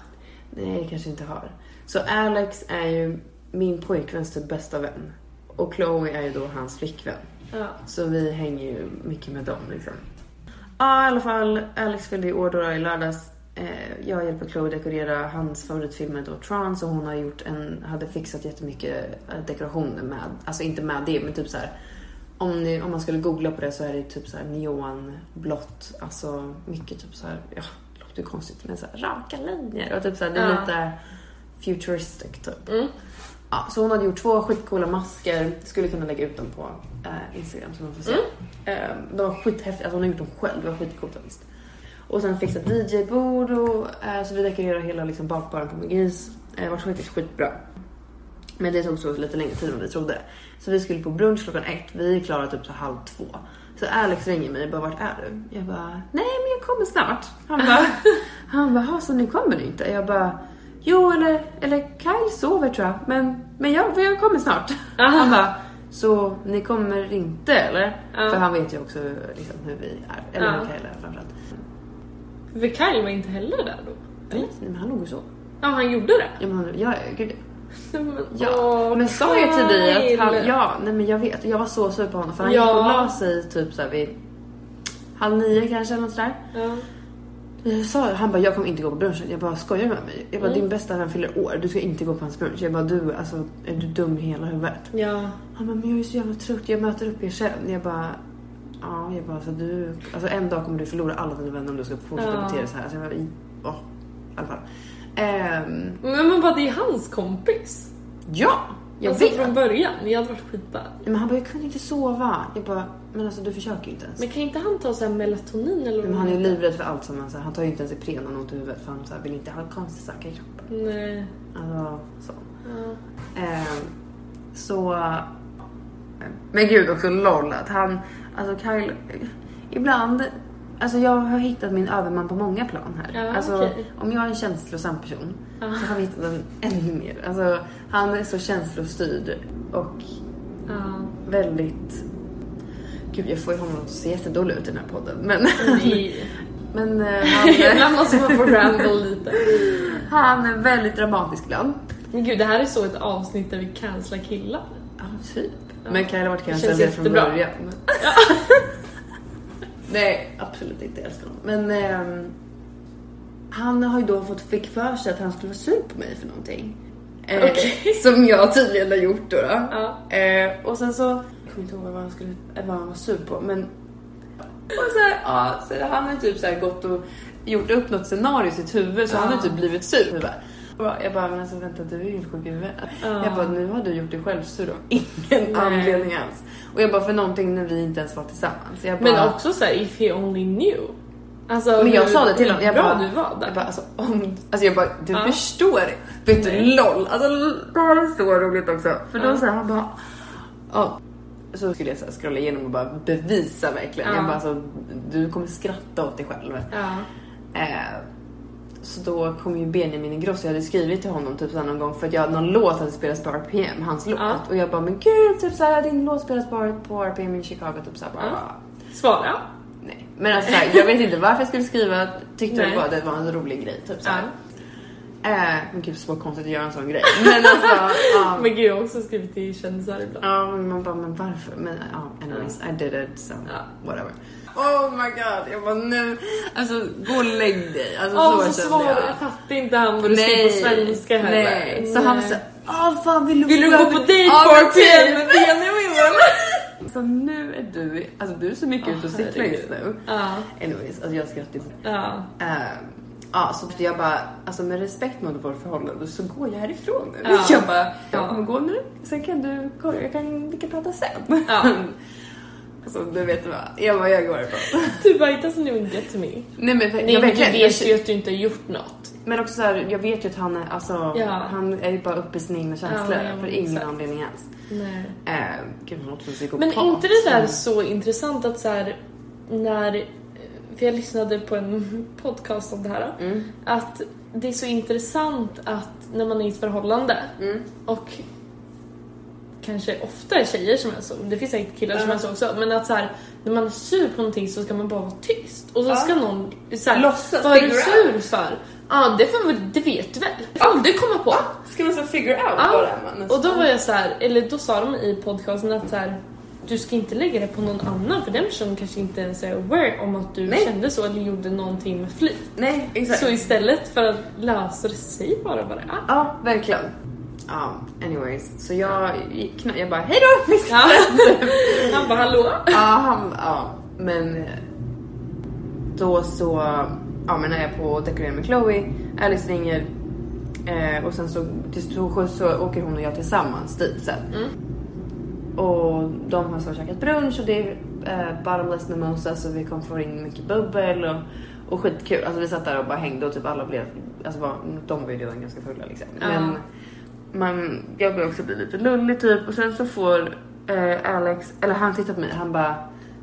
Speaker 1: Nej, kanske inte har. Så Alex är ju min pojkväns typ bästa vän. Och Chloe är ju då hans flickvän.
Speaker 2: Ja.
Speaker 1: Så vi hänger ju mycket med dem liksom. Ja, i alla fall. Alex fyllde i år då i lördags. Eh, jag hjälper Chloe dekorera hans favoritfilm är då Tron. Så hon har gjort en, hade fixat jättemycket eh, dekorationer med, alltså inte med det men typ så här. Om, ni, om man skulle googla på det så är det typ så här neonblått. Alltså mycket typ så här, ja, det låter konstigt men så här raka linjer och typ så här, det är
Speaker 2: Ja.
Speaker 1: lite futuristic typ.
Speaker 2: Mm.
Speaker 1: Ja, så hon hade gjort två skitcoola masker. Skulle kunna lägga ut dem på eh, Instagram så man får se. Eh, de var skithäftiga. Alltså hon har gjort dem själv. Det var skitcoolt faktiskt. Och sen fixat DJ-bord och eh, så vi dekorerade hela liksom, bakbaren på. Eh, Det var faktiskt skitbra. Men det tog så lite längre tid än vi trodde. Så vi skulle på brunch klockan ett. Vi är klara typ så halv två. Så Alex ringer mig och bara vart är du? Jag bara nej men jag kommer snart. Han bara han bara "Ha, så nu kommer inte? Jag bara jo eller, eller Kyle sover tror jag men, men jag, jag kommer snart. Han bara så ni kommer inte eller?
Speaker 2: Ja.
Speaker 1: För han vet ju också liksom, hur vi är. Eller
Speaker 2: Ja.
Speaker 1: hur Kyle är framförallt.
Speaker 2: För Kyle var inte heller där då?
Speaker 1: Nej, men han låg ju så.
Speaker 2: Ja, han gjorde det?
Speaker 1: Ja, men, han- ja, gud,
Speaker 2: Men,
Speaker 1: Ja,
Speaker 2: åh,
Speaker 1: men sa jag till dig att han, ja, nej men jag vet, jag var så sur på honom för han
Speaker 2: Ja.
Speaker 1: gick och la sig typ såhär vid halv nio kanske eller något sådär.
Speaker 2: Ja.
Speaker 1: Jag sa, han bara jag kommer inte gå på brunchen. Jag bara skojar med mig? Jag bara
Speaker 2: Mm.
Speaker 1: din bästa vän fyller år, du ska inte gå på hans brunch. Jag bara du, alltså är du dum i hela huvudet?
Speaker 2: ja.
Speaker 1: Han bara men jag är så jävla trött, jag möter upp er sen. Jag bara ja, jag bara så du, alltså en dag kommer du förlora alla dina vänner om du ska fortsätta
Speaker 2: Ja.
Speaker 1: bete dig så här. Så jag bara, i, åh, i alla fall. Ehm,
Speaker 2: Men man bara, det är hans kompis.
Speaker 1: ja, jag
Speaker 2: alltså
Speaker 1: vet.
Speaker 2: från början. Jag hade varit skitbad.
Speaker 1: Men han bara, jag kunde inte sova. Jag bara, men alltså du försöker ju inte ens.
Speaker 2: Men kan inte han ta så här melatonin eller
Speaker 1: Men han är ju livrädd för allt som han säger. Han tar ju inte ens Ipren har ont i huvudet för han så här, vill inte ha konstiga saker i kroppen.
Speaker 2: Nej.
Speaker 1: Alltså, så.
Speaker 2: Ja.
Speaker 1: Ehm, så... Men gud också LOL att han, alltså Kyle, ibland, alltså jag har hittat min överman på många plan här.
Speaker 2: Ja,
Speaker 1: alltså
Speaker 2: okej.
Speaker 1: om jag är en känslosam person
Speaker 2: Ja.
Speaker 1: så har vi hittat en ännu mer. Alltså han är så känslostyrd och
Speaker 2: Ja.
Speaker 1: väldigt... Gud, jag får ju honom att se jättedålig ut i den här podden. Men,
Speaker 2: Nej.
Speaker 1: men eh, han,
Speaker 2: Ibland måste man få ramble lite.
Speaker 1: han är väldigt dramatisk ibland.
Speaker 2: Men gud, det här är så ett avsnitt där vi cancelar killar.
Speaker 1: Ja, typ. Men Kyle har varit
Speaker 2: Det
Speaker 1: cancelled från början. Nej, absolut inte. Jag älskar honom. Men ehm, han har ju då fått fick för sig att han skulle vara sur på mig för någonting. Eh,
Speaker 2: Okej.
Speaker 1: Som jag tydligen har gjort då. då.
Speaker 2: Ja.
Speaker 1: Eh, och sen så, jag kommer inte ihåg vad han, skulle, eh, vad han var sur på men och så här, ja, så han har typ så här gått och gjort upp något scenario i sitt huvud så han har
Speaker 2: Ja.
Speaker 1: typ blivit sur. Jag bara, jag bara men alltså vänta du är ju helt sjuk i huvudet.
Speaker 2: Ja.
Speaker 1: Jag bara nu har du gjort dig själv sur av ingen
Speaker 2: Nej.
Speaker 1: anledning alls. Och jag bara för någonting när vi inte ens var tillsammans. Jag bara,
Speaker 2: Men också så här, if he only knew. Alltså,
Speaker 1: men jag
Speaker 2: hur-
Speaker 1: sa det till honom. Jag bara,
Speaker 2: du var där.
Speaker 1: Jag bara, alltså, om, alltså jag bara, du
Speaker 2: Ja.
Speaker 1: förstår. Vet du. LOL. Alltså det är så roligt också. För då
Speaker 2: Ja.
Speaker 1: så här, han bara, ja. Så skulle jag så här scrolla igenom och bara bevisa verkligen.
Speaker 2: Ja.
Speaker 1: Jag bara, alltså, du kommer skratta åt dig själv.
Speaker 2: Ja.
Speaker 1: Eh, så då kom ju Benjamin Ingrosso, jag hade skrivit till honom typ så här någon gång för att jag någon låt hade spelats på RPM, hans låt.
Speaker 2: Ja.
Speaker 1: Och jag bara, men gud, typ såhär, din låt spelas på, på RPM i Chicago, typ såhär bara.
Speaker 2: Ja. Svara.
Speaker 1: Nej. Men alltså, så här, jag vet inte varför jag skulle skriva, tyckte
Speaker 2: Nej.
Speaker 1: bara det var en rolig grej. Typ så här.
Speaker 2: Ja.
Speaker 1: Eh, men gud så konstigt att göra en sån grej. Men alltså, ja.
Speaker 2: Men gud, jag har också skrivit till kändisar ibland.
Speaker 1: Ja, men man bara, men varför? Men ja, anyways, I did it, so whatever. Oh my god, jag bara nu, alltså gå och lägg dig. Alltså
Speaker 2: Åh,
Speaker 1: så
Speaker 2: så svår.
Speaker 1: jag.
Speaker 2: Jag fattar inte han vad du skrev på svenska heller.
Speaker 1: Nej. Så han såhär, åh fan vill du,
Speaker 2: Vill du gå på dejt på RPM med Benjamin?
Speaker 1: Så nu är du, alltså du är så mycket
Speaker 2: Åh,
Speaker 1: ute och cyklar just nu.
Speaker 2: Ja.
Speaker 1: Anyways, alltså jag skrattar.
Speaker 2: Ja.
Speaker 1: Ehm, Ja, så jag bara, alltså med respekt mot vårt förhållande så går jag härifrån nu.
Speaker 2: Ja.
Speaker 1: Jag bara, jag
Speaker 2: Ja.
Speaker 1: kommer gå nu, sen kan du, jag kan, vi kan prata sen.
Speaker 2: Ja.
Speaker 1: Alltså du vet vad, bara, jag går härifrån.
Speaker 2: Du bara, it doesn't even get to me.
Speaker 1: Nej men
Speaker 2: Nej
Speaker 1: jag verkligen,
Speaker 2: du vet ju att du inte har gjort något.
Speaker 1: Men också så här, jag vet ju att han är, alltså,
Speaker 2: Ja.
Speaker 1: han är ju bara uppe i sina egna känslor
Speaker 2: Ja,
Speaker 1: för ingen
Speaker 2: exakt.
Speaker 1: anledning alls.
Speaker 2: Nej.
Speaker 1: Eh, gud, han låter som psykopat.
Speaker 2: Men är inte det där så intressant att så här, när... För jag lyssnade på en podcast om det här.
Speaker 1: Mm.
Speaker 2: Att det är så intressant att när man är i ett förhållande
Speaker 1: Mm.
Speaker 2: och kanske ofta är tjejer som är så, det finns säkert killar som
Speaker 1: Ja.
Speaker 2: är så också, men att så här, när man är sur på någonting så ska man bara vara tyst och så
Speaker 1: Ja.
Speaker 2: ska någon så här,
Speaker 1: Låtsas
Speaker 2: vad är du sur för? Ja, det, får, väl- det vet du väl? Det får du komma på.
Speaker 1: Ska man så figure out
Speaker 2: Ja.
Speaker 1: vad det är man
Speaker 2: Och då var jag så här, eller då sa de i podcasten att så här, du ska inte lägga det på någon annan för den personen kanske inte ens är aware om att du
Speaker 1: Nej.
Speaker 2: kände så eller gjorde någonting med flit.
Speaker 1: Nej, exakt.
Speaker 2: Så istället för att lösa det, säg bara vad det är.
Speaker 1: Ja, verkligen. Ja, anyways. Så jag gick jag bara hej då!
Speaker 2: Ja. Han bara hallå?
Speaker 1: ja, han, ja, men då så, ja men när jag är på och dekorerar med Chloe, Alice ringer eh, och sen så till skjuts så åker hon och jag tillsammans dit sen.
Speaker 2: Mm.
Speaker 1: Och de har så käkat brunch och det är eh, bottomless mimosa så vi kom få in mycket bubbel och, och skitkul. Alltså vi satt där och bara hängde och typ alla blev, alltså bara, de var ju redan ganska fulla liksom.
Speaker 2: Ja.
Speaker 1: Men man, jag började också bli lite lullig typ och sen så får eh, Alex, eller han tittar på mig, han bara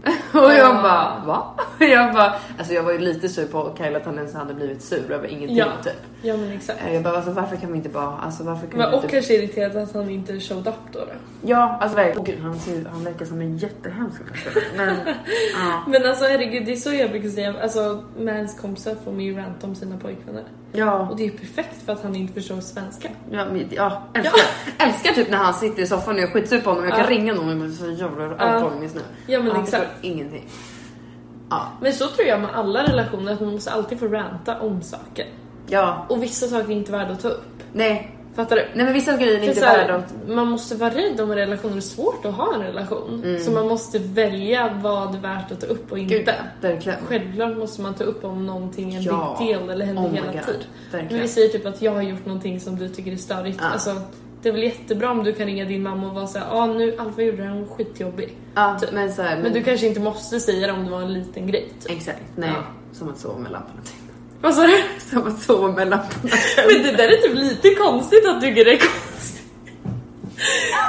Speaker 1: och jag
Speaker 2: Ja.
Speaker 1: bara va? Jag bara, alltså jag var ju lite sur på Kyle att han ens hade blivit sur över ingenting
Speaker 2: Ja.
Speaker 1: typ.
Speaker 2: Ja men exakt.
Speaker 1: Eh, Jag bara alltså varför kan vi inte bara, alltså varför kan
Speaker 2: Men,
Speaker 1: vi
Speaker 2: och
Speaker 1: inte
Speaker 2: kanske irriterad att han inte showed up då. då.
Speaker 1: Ja, alltså verkligen. Gud, han, ser, han verkar som en jättehemsk person. Men ja.
Speaker 2: Men alltså herregud, det är så jag brukar säga. Alltså mans kompisar får mig ju ranta om sina pojkvänner.
Speaker 1: Ja,
Speaker 2: Och det är ju perfekt för att han inte förstår svenska.
Speaker 1: ja, men, ja älskar, älskar typ när han sitter i soffan och jag skitsur på honom. Jag kan
Speaker 2: Ja.
Speaker 1: ringa någon men så jävla
Speaker 2: Ja.
Speaker 1: honom just nu.
Speaker 2: Ja men
Speaker 1: han
Speaker 2: exakt.
Speaker 1: förstår ingenting. Ja,
Speaker 2: Men så tror jag med alla relationer, att man måste alltid få ranta om saker.
Speaker 1: ja,
Speaker 2: Och vissa saker är inte värda att ta upp.
Speaker 1: nej.
Speaker 2: Fattar du?
Speaker 1: Nej men vissa grejer är inte
Speaker 2: så här,
Speaker 1: värda.
Speaker 2: Man måste vara rädd om en relation, det är svårt att ha en relation.
Speaker 1: Mm.
Speaker 2: Så man måste välja vad är värt att ta upp och inte.
Speaker 1: Gud, verkligen.
Speaker 2: Självklart måste man ta upp om någonting är en
Speaker 1: Ja.
Speaker 2: big deal eller händer
Speaker 1: Oh
Speaker 2: hela
Speaker 1: God,
Speaker 2: tiden. Men vi säger typ att jag har gjort någonting som du tycker är störigt.
Speaker 1: Ja.
Speaker 2: Alltså, det är väl jättebra om du kan ringa din mamma och vara såhär, ja ah, nu Alfa gjorde det här, hon var skitjobbig.
Speaker 1: Ja, men så här,
Speaker 2: Men du kanske inte måste säga det om det var en liten grej. Typ.
Speaker 1: Exakt, nej.
Speaker 2: Ja.
Speaker 1: Som att sova med lamporna tända.
Speaker 2: Vad sa du?
Speaker 1: Som att sova lamporna
Speaker 2: Men det där är typ lite konstigt att du tycker det är konstigt.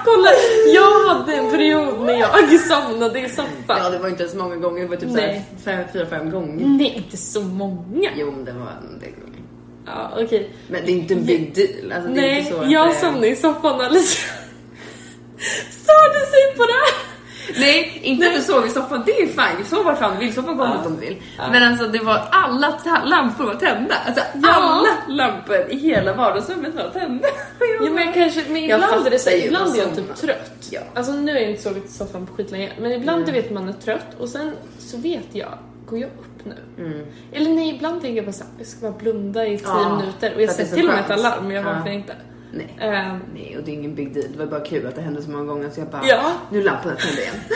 Speaker 2: Kolla, jag hade en period när jag somnade i soffan.
Speaker 1: Ja, det var inte så många gånger. Det var typ
Speaker 2: Nej.
Speaker 1: såhär fem, fyra, fem gånger.
Speaker 2: Nej, inte så många.
Speaker 1: Jo, men det var en del gånger.
Speaker 2: Ja, okej.
Speaker 1: Men det är inte en big deal. Alltså,
Speaker 2: Nej,
Speaker 1: så
Speaker 2: jag
Speaker 1: det-
Speaker 2: somnade i soffan alldeles... Störde sig på det?
Speaker 1: Nej, inte att du sov i soffan, det är fine. Sov var fan du vill, sov på golvet
Speaker 2: Ja.
Speaker 1: om du vill.
Speaker 2: Ja.
Speaker 1: Men alltså det var alla lampor var tända. Alltså
Speaker 2: Ja.
Speaker 1: alla lampor i hela vardagsrummet var tända.
Speaker 2: Ja men kanske, men
Speaker 1: Jag
Speaker 2: ibland är det ibland är jag typ trött.
Speaker 1: Ja.
Speaker 2: Alltså nu har jag inte sovit i soffan på skitlänge, men ibland du vet man är trött och sen så vet jag, går jag upp nu?
Speaker 1: Mm.
Speaker 2: Eller nej, ibland tänker jag bara såhär, jag ska bara blunda i tio
Speaker 1: Ja,
Speaker 2: minuter och jag sätter till och med ett alarm men jag
Speaker 1: Ja.
Speaker 2: vaknar inte.
Speaker 1: Nej.
Speaker 2: Ehm,
Speaker 1: Nej, och det är ingen big deal. Det var bara kul att det hände så många gånger så jag bara,
Speaker 2: Ja.
Speaker 1: nu är lamporna tända igen.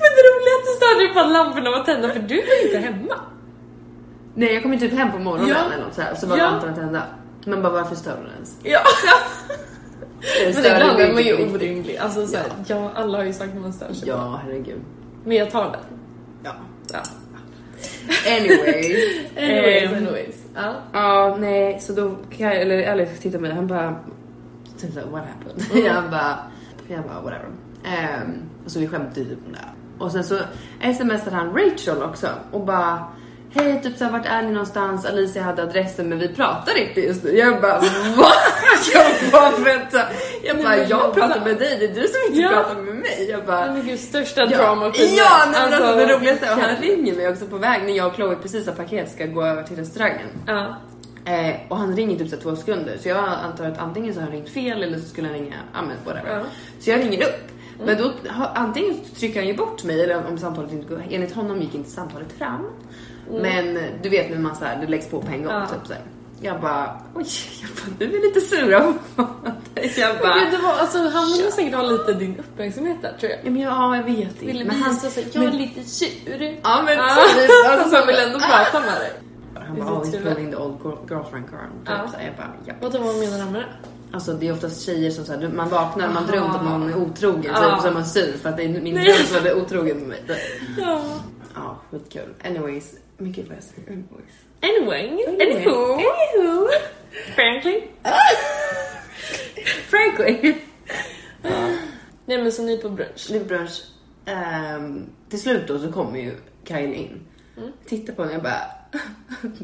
Speaker 2: men det roligaste störde ju på att lamporna var tända för du var inte hemma.
Speaker 1: Nej, jag kom ju typ hem på morgonen
Speaker 2: Ja.
Speaker 1: eller något så här, så var
Speaker 2: Ja.
Speaker 1: lamporna tända. Men bara varför stör du ens?
Speaker 2: Ja. Men
Speaker 1: störde
Speaker 2: ibland är man ju orimlig. Alltså såhär, ja. alla har ju sagt att man stör sig.
Speaker 1: Ja, herregud.
Speaker 2: Men jag tar den.
Speaker 1: Ja.
Speaker 2: Ja.
Speaker 1: Anyway.
Speaker 2: Anyways,
Speaker 1: Ehm,
Speaker 2: anyways. Ja.
Speaker 1: Ja, nej, så då kan jag, eller Alex tittar på mig, han bara typ såhär, what happened? Jag bara, jag bara whatever. Um, och så vi skämtade ju om det. Och sen så smsade han Rachel också och bara Hej, typ såhär, vart är ni någonstans? Alicia hade adressen men vi pratar inte just nu. Jag bara va? Jag bara vänta. Jag bara, jag pratar med dig, det är du som inte
Speaker 2: Ja.
Speaker 1: pratar med mig. Jag bara,
Speaker 2: Men gud, största
Speaker 1: Ja,
Speaker 2: drama
Speaker 1: ja nej, men alltså, det roligaste att han ringer mig också på väg när jag och Chloe precis har parkerat ska gå över till restaurangen.
Speaker 2: Ja.
Speaker 1: Eh, och han ringer typ så två sekunder så jag antar att antingen så har han ringt fel eller så skulle han ringa, ja men whatever.
Speaker 2: Ja.
Speaker 1: Så jag ringer upp. Men då antingen trycker han ju bort mig eller om samtalet inte går, enligt honom gick inte samtalet fram. Men eh, du vet när man så här, det läggs på på en gång
Speaker 2: Ja.
Speaker 1: typ så här. Jag bara, oj, jag bara, du är lite sura på. Jag
Speaker 2: Men
Speaker 1: bara,
Speaker 2: gud, det var, alltså, han ville säkert ha lite din uppmärksamhet där tror jag.
Speaker 1: ja men ja, jag vet inte.
Speaker 2: Ville
Speaker 1: men han,
Speaker 2: visa sig, jag är
Speaker 1: men-
Speaker 2: lite sur.
Speaker 1: Ja men
Speaker 2: Ja.
Speaker 1: typ.
Speaker 2: Alltså,
Speaker 1: så
Speaker 2: han vill ändå prata med dig.
Speaker 1: Han bara, oh, he's pulling the old girl- girlfriend card. Typ
Speaker 2: Ja.
Speaker 1: så här, jag bara, ja.
Speaker 2: Vadå, vad menar han med det?
Speaker 1: Alltså det är oftast tjejer som säger man vaknar och man drömt att någon är otrogen typ
Speaker 2: Ja.
Speaker 1: så är man sur för att det är min dröm som är otrogen med mig. typ.
Speaker 2: Ja.
Speaker 1: Ja, skitkul. Anyways. Men gud vad jag säger anyways.
Speaker 2: Anyway, anywho,
Speaker 1: Anywho.
Speaker 2: frankly.
Speaker 1: Frankly.
Speaker 2: Nej men så ni på brunch.
Speaker 1: Det är brunch. Ehm, till slut då så kommer ju Kyle in.
Speaker 2: Mm.
Speaker 1: Tittar på henne och bara...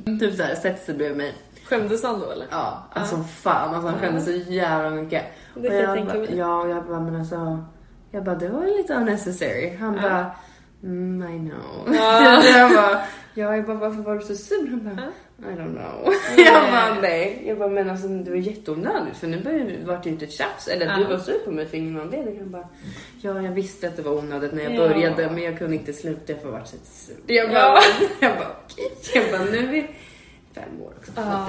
Speaker 1: typ såhär, sätter sig bredvid mig.
Speaker 2: Skämdes han då eller?
Speaker 1: Ja, alltså fan alltså han skämdes så jävla mycket.
Speaker 2: Det kan jag
Speaker 1: jag
Speaker 2: tänka mig.
Speaker 1: Ja, och jag bara, men alltså. Jag bara, det var ju lite unnecessary. Han
Speaker 2: Ja.
Speaker 1: bara, mm, I know.
Speaker 2: Ja.
Speaker 1: jag bara, ja, jag bara, varför var du så sur? Han bara, I don't know.
Speaker 2: Nej.
Speaker 1: Jag bara, nej. Jag bara, men alltså det var jätteonödigt för nu börjar det vart ju ett tjafs. Eller du
Speaker 2: Ja.
Speaker 1: var sur på mig för ingen anledning. Han bara, ja, jag visste att det var onödigt när jag
Speaker 2: Ja.
Speaker 1: började men jag kunde inte sluta för jag var så sur. Jag bara,
Speaker 2: Ja.
Speaker 1: jag bara, okej. Jag bara, nu är vi fem år också.
Speaker 2: Ja.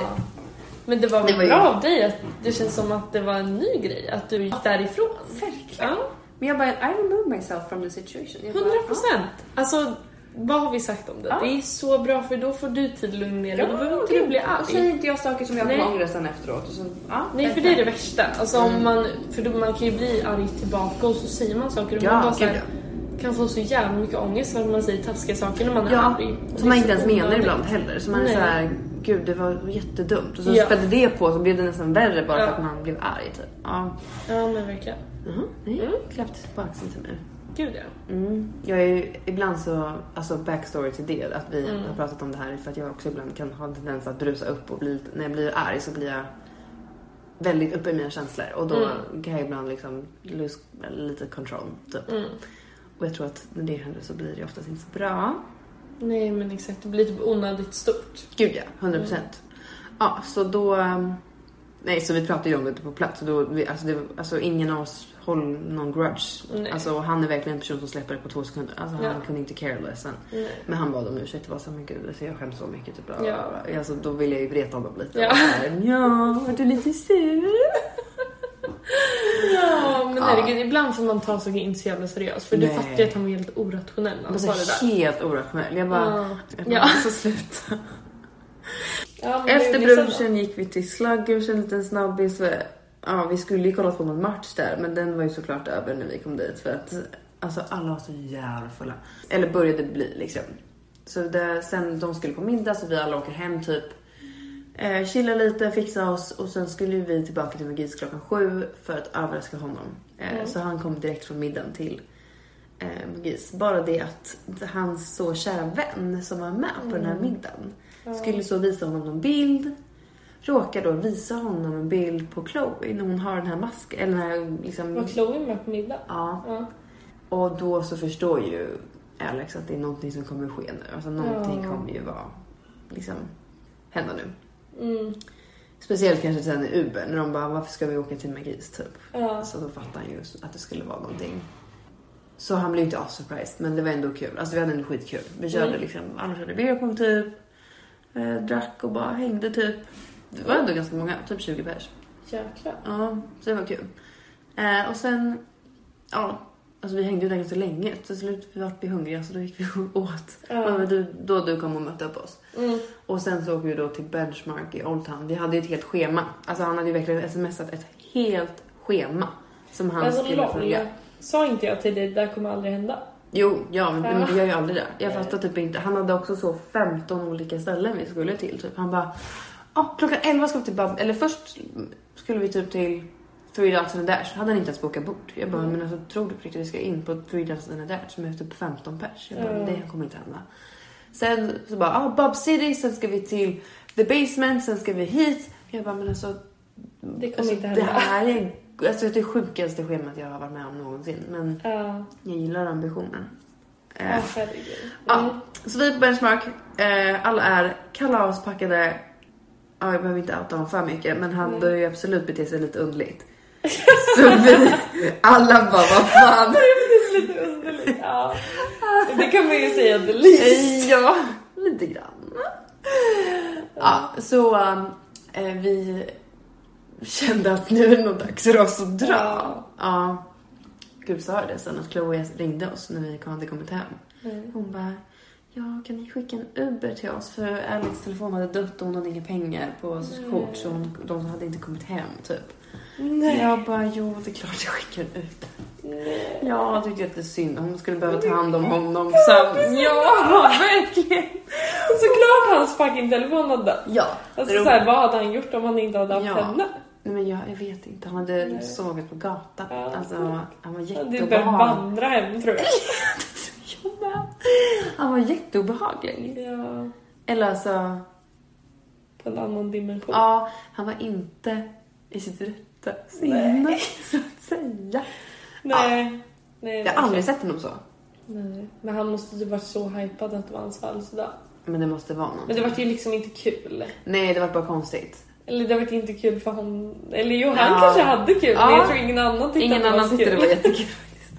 Speaker 2: Men det var
Speaker 1: Det
Speaker 2: väl
Speaker 1: var
Speaker 2: bra av dig att det känns som att det var en ny grej, att du gick därifrån.
Speaker 1: Verkligen.
Speaker 2: Ja,
Speaker 1: Men jag bara, I remove myself from the situation. Jag
Speaker 2: 100 procent. Alltså, vad har vi sagt om det?
Speaker 1: Ja.
Speaker 2: Det är så bra för då får du tid att lugna ner dig.
Speaker 1: Ja,
Speaker 2: Då behöver inte du bli
Speaker 1: Och säger
Speaker 2: arg.
Speaker 1: inte jag saker som jag kommer ångra sen efteråt. Och så, ja,
Speaker 2: Nej, för det är det värsta. Alltså, om man, för då, man kan ju bli arg tillbaka och så säger man saker och
Speaker 1: Ja,
Speaker 2: man bara så här, kan få så jävla mycket ångest för att man säger taskiga saker när man är
Speaker 1: Ja,
Speaker 2: arg.
Speaker 1: som man inte ens menar ibland heller. Så man är
Speaker 2: Nej.
Speaker 1: så här, gud det var jättedumt. Och så
Speaker 2: Ja.
Speaker 1: spädde det på så blev det nästan värre bara
Speaker 2: Ja.
Speaker 1: för att man blev arg. Typ. Ja.
Speaker 2: Ja, men verkligen.
Speaker 1: Jaha, nej.
Speaker 2: Mm.
Speaker 1: Klappte på axeln till mig.
Speaker 2: Gud ja.
Speaker 1: Mm. Jag är ibland så, alltså backstory till det, att vi
Speaker 2: Mm.
Speaker 1: har pratat om det här för att jag också ibland kan ha en tendens att brusa upp och bli, när jag blir arg så blir jag väldigt uppe i mina känslor och då
Speaker 2: Mm.
Speaker 1: kan jag ibland liksom lose lite control typ.
Speaker 2: Mm.
Speaker 1: Och jag tror att när det händer så blir det oftast inte så bra.
Speaker 2: Nej, men exakt. Det blir typ onödigt stort.
Speaker 1: Gud ja, 100 procent. Ja, så då... um, Nej, så vi pratade ju om det på plats. och Då, vi, alltså, det, alltså ingen av oss håller någon grudge.
Speaker 2: Nej.
Speaker 1: Alltså, han är verkligen en person som släpper det på två sekunder. Alltså, han
Speaker 2: Ja.
Speaker 1: kunde inte care less. Men han bad om ursäkt och var så men gud, alltså, jag skäms så mycket. Typ, bla, bla,
Speaker 2: Ja.
Speaker 1: bla. Alltså, då ville jag ju reta honom lite.
Speaker 2: Ja.
Speaker 1: Här, ja, var du lite sur?
Speaker 2: Ja, men
Speaker 1: Ja.
Speaker 2: herregud, ibland får man ta saker inte så jävla seriöst. För du
Speaker 1: Nej.
Speaker 2: fattar ju att han var helt orationell när han sa det där.
Speaker 1: helt orationell. Jag bara,
Speaker 2: Ja.
Speaker 1: jag
Speaker 2: Ja.
Speaker 1: alltså sluta.
Speaker 2: Ja,
Speaker 1: Efter
Speaker 2: så
Speaker 1: brunchen gick vi till Sluggers, en liten snabbis. Ja, vi skulle ju kolla på någon match där, men den var ju såklart över när vi kom dit. För att alltså, alla var så jävla fulla. Eller började bli liksom. Så det, sen de skulle på middag så vi alla åker hem typ. Eh, chilla lite, fixa oss och sen skulle vi tillbaka till Magis klockan sju för att överraska honom. Eh,
Speaker 2: Mm.
Speaker 1: Så han kom direkt från middagen till eh, Magis. Bara det att hans så kära vän som var med på den här middagen skulle så visa honom någon bild. Råkar då visa honom en bild på Chloe när hon har den här masken. Eller den här liksom...
Speaker 2: Var Chloe med på middag?
Speaker 1: Ja.
Speaker 2: Ja.
Speaker 1: Och då så förstår ju Alex att det är någonting som kommer ske nu. Alltså någonting
Speaker 2: Ja.
Speaker 1: kommer ju vara liksom hända nu.
Speaker 2: Mm.
Speaker 1: Speciellt kanske sen i Uber när de bara varför ska vi åka till Magis typ.
Speaker 2: Ja.
Speaker 1: Så då fattar han ju att det skulle vara någonting. Så han blev inte surprised men det var ändå kul. Alltså vi hade ändå skitkul. Vi körde
Speaker 2: Mm.
Speaker 1: liksom, alla körde beerpong typ. Eh, drack och bara hängde typ. Det var ändå ganska många, typ 20 pers.
Speaker 2: Jäklar.
Speaker 1: Ja, så det var kul. Eh, och sen, ja, alltså vi hängde ju där ganska länge. Till slut vart vi hungriga så då gick vi och åt.
Speaker 2: Ja.
Speaker 1: Du, då du kom och mötte upp oss.
Speaker 2: Mm.
Speaker 1: Och sen så åkte vi då till Benchmark i Old Town. Vi hade ju ett helt schema. Alltså han hade ju verkligen smsat ett helt schema. Som han
Speaker 2: Alltså
Speaker 1: skulle följa.
Speaker 2: Sa inte jag till dig, det där kommer aldrig hända?
Speaker 1: Jo, ja, men, men vi gör ju aldrig det. Jag fattar typ inte. Han hade också så 15 olika ställen vi skulle till. Typ. Han bara, ja klockan 11 ska vi till Bub... Eller först skulle vi typ till Three Dots and a Dash. Hade han inte ens bokat bort. Jag bara,
Speaker 2: Mm.
Speaker 1: men alltså tror du på riktigt vi ska in på Three Dots and a Dash som är typ 15 pers? Jag bara,
Speaker 2: Mm.
Speaker 1: det kommer inte hända. Sen så bara, ah, Bub City, sen ska vi till The Basement, sen ska vi hit. Jag bara, men alltså.
Speaker 2: Det kommer
Speaker 1: alltså,
Speaker 2: inte
Speaker 1: Det
Speaker 2: hända.
Speaker 1: här är alltså, det sjukaste schemat jag har varit med om någonsin. Men
Speaker 2: Ja.
Speaker 1: jag gillar ambitionen.
Speaker 2: Ja, herregud.
Speaker 1: Ja,
Speaker 2: Mm.
Speaker 1: så vi är på Benchmark. Eh, alla är kalaspackade. Ja, jag behöver inte outa honom för mycket, men han
Speaker 2: Mm.
Speaker 1: börjar ju absolut bete sig lite underligt. så vi alla bara, vad fan.
Speaker 2: Det är lite underligt. Ja. Det kan man ju säga the least.
Speaker 1: ja, lite grann. Ja, så eh, vi kände att nu är det nog dags för oss att dra.
Speaker 2: Ja.
Speaker 1: Ja. Gud sa det sen att Chloe ringde oss när vi hade kommit hem.
Speaker 2: Mm.
Speaker 1: Hon bara, ja kan ni skicka en Uber till oss? För Alex telefon hade dött och hon hade inga pengar på sitt kort så hon, de hade inte kommit hem typ.
Speaker 2: Nej.
Speaker 1: Jag bara, jo det är klart jag skickar en Uber.
Speaker 2: Nej.
Speaker 1: Ja, jag tyckte jättesynd. Hon skulle behöva ta hand om honom sen. Ja, verkligen.
Speaker 2: Och så hans fucking telefon hade dött.
Speaker 1: Ja.
Speaker 2: Alltså
Speaker 1: det är
Speaker 2: såhär, vad hade han gjort om han inte hade haft
Speaker 1: Ja.
Speaker 2: henne?
Speaker 1: Nej men jag, jag vet inte, han hade
Speaker 2: Nej.
Speaker 1: sovit på gatan.
Speaker 2: Ja.
Speaker 1: Alltså, han var
Speaker 2: Han hade behövt
Speaker 1: jätteobehaglig.
Speaker 2: vandra hem tror jag.
Speaker 1: Han var jätteobehaglig.
Speaker 2: Ja,
Speaker 1: Eller alltså,
Speaker 2: på en annan dimension.
Speaker 1: ja, han var inte i sitt rätta sinne, så att säga.
Speaker 2: Nej. Nej,
Speaker 1: Jag har aldrig sett honom så.
Speaker 2: Nej. Men han måste ju varit så hypad att det var hans födelsedag.
Speaker 1: Men det måste vara
Speaker 2: Men
Speaker 1: någonting.
Speaker 2: det var ju liksom inte kul.
Speaker 1: Nej, det var bara konstigt.
Speaker 2: Eller det var inte kul för hon... Eller jo, han
Speaker 1: Ja.
Speaker 2: kanske hade kul,
Speaker 1: Ja.
Speaker 2: men jag tror ingen annan tyckte
Speaker 1: Ingen
Speaker 2: att det
Speaker 1: annan
Speaker 2: var så
Speaker 1: tyckte det var jättekul faktiskt.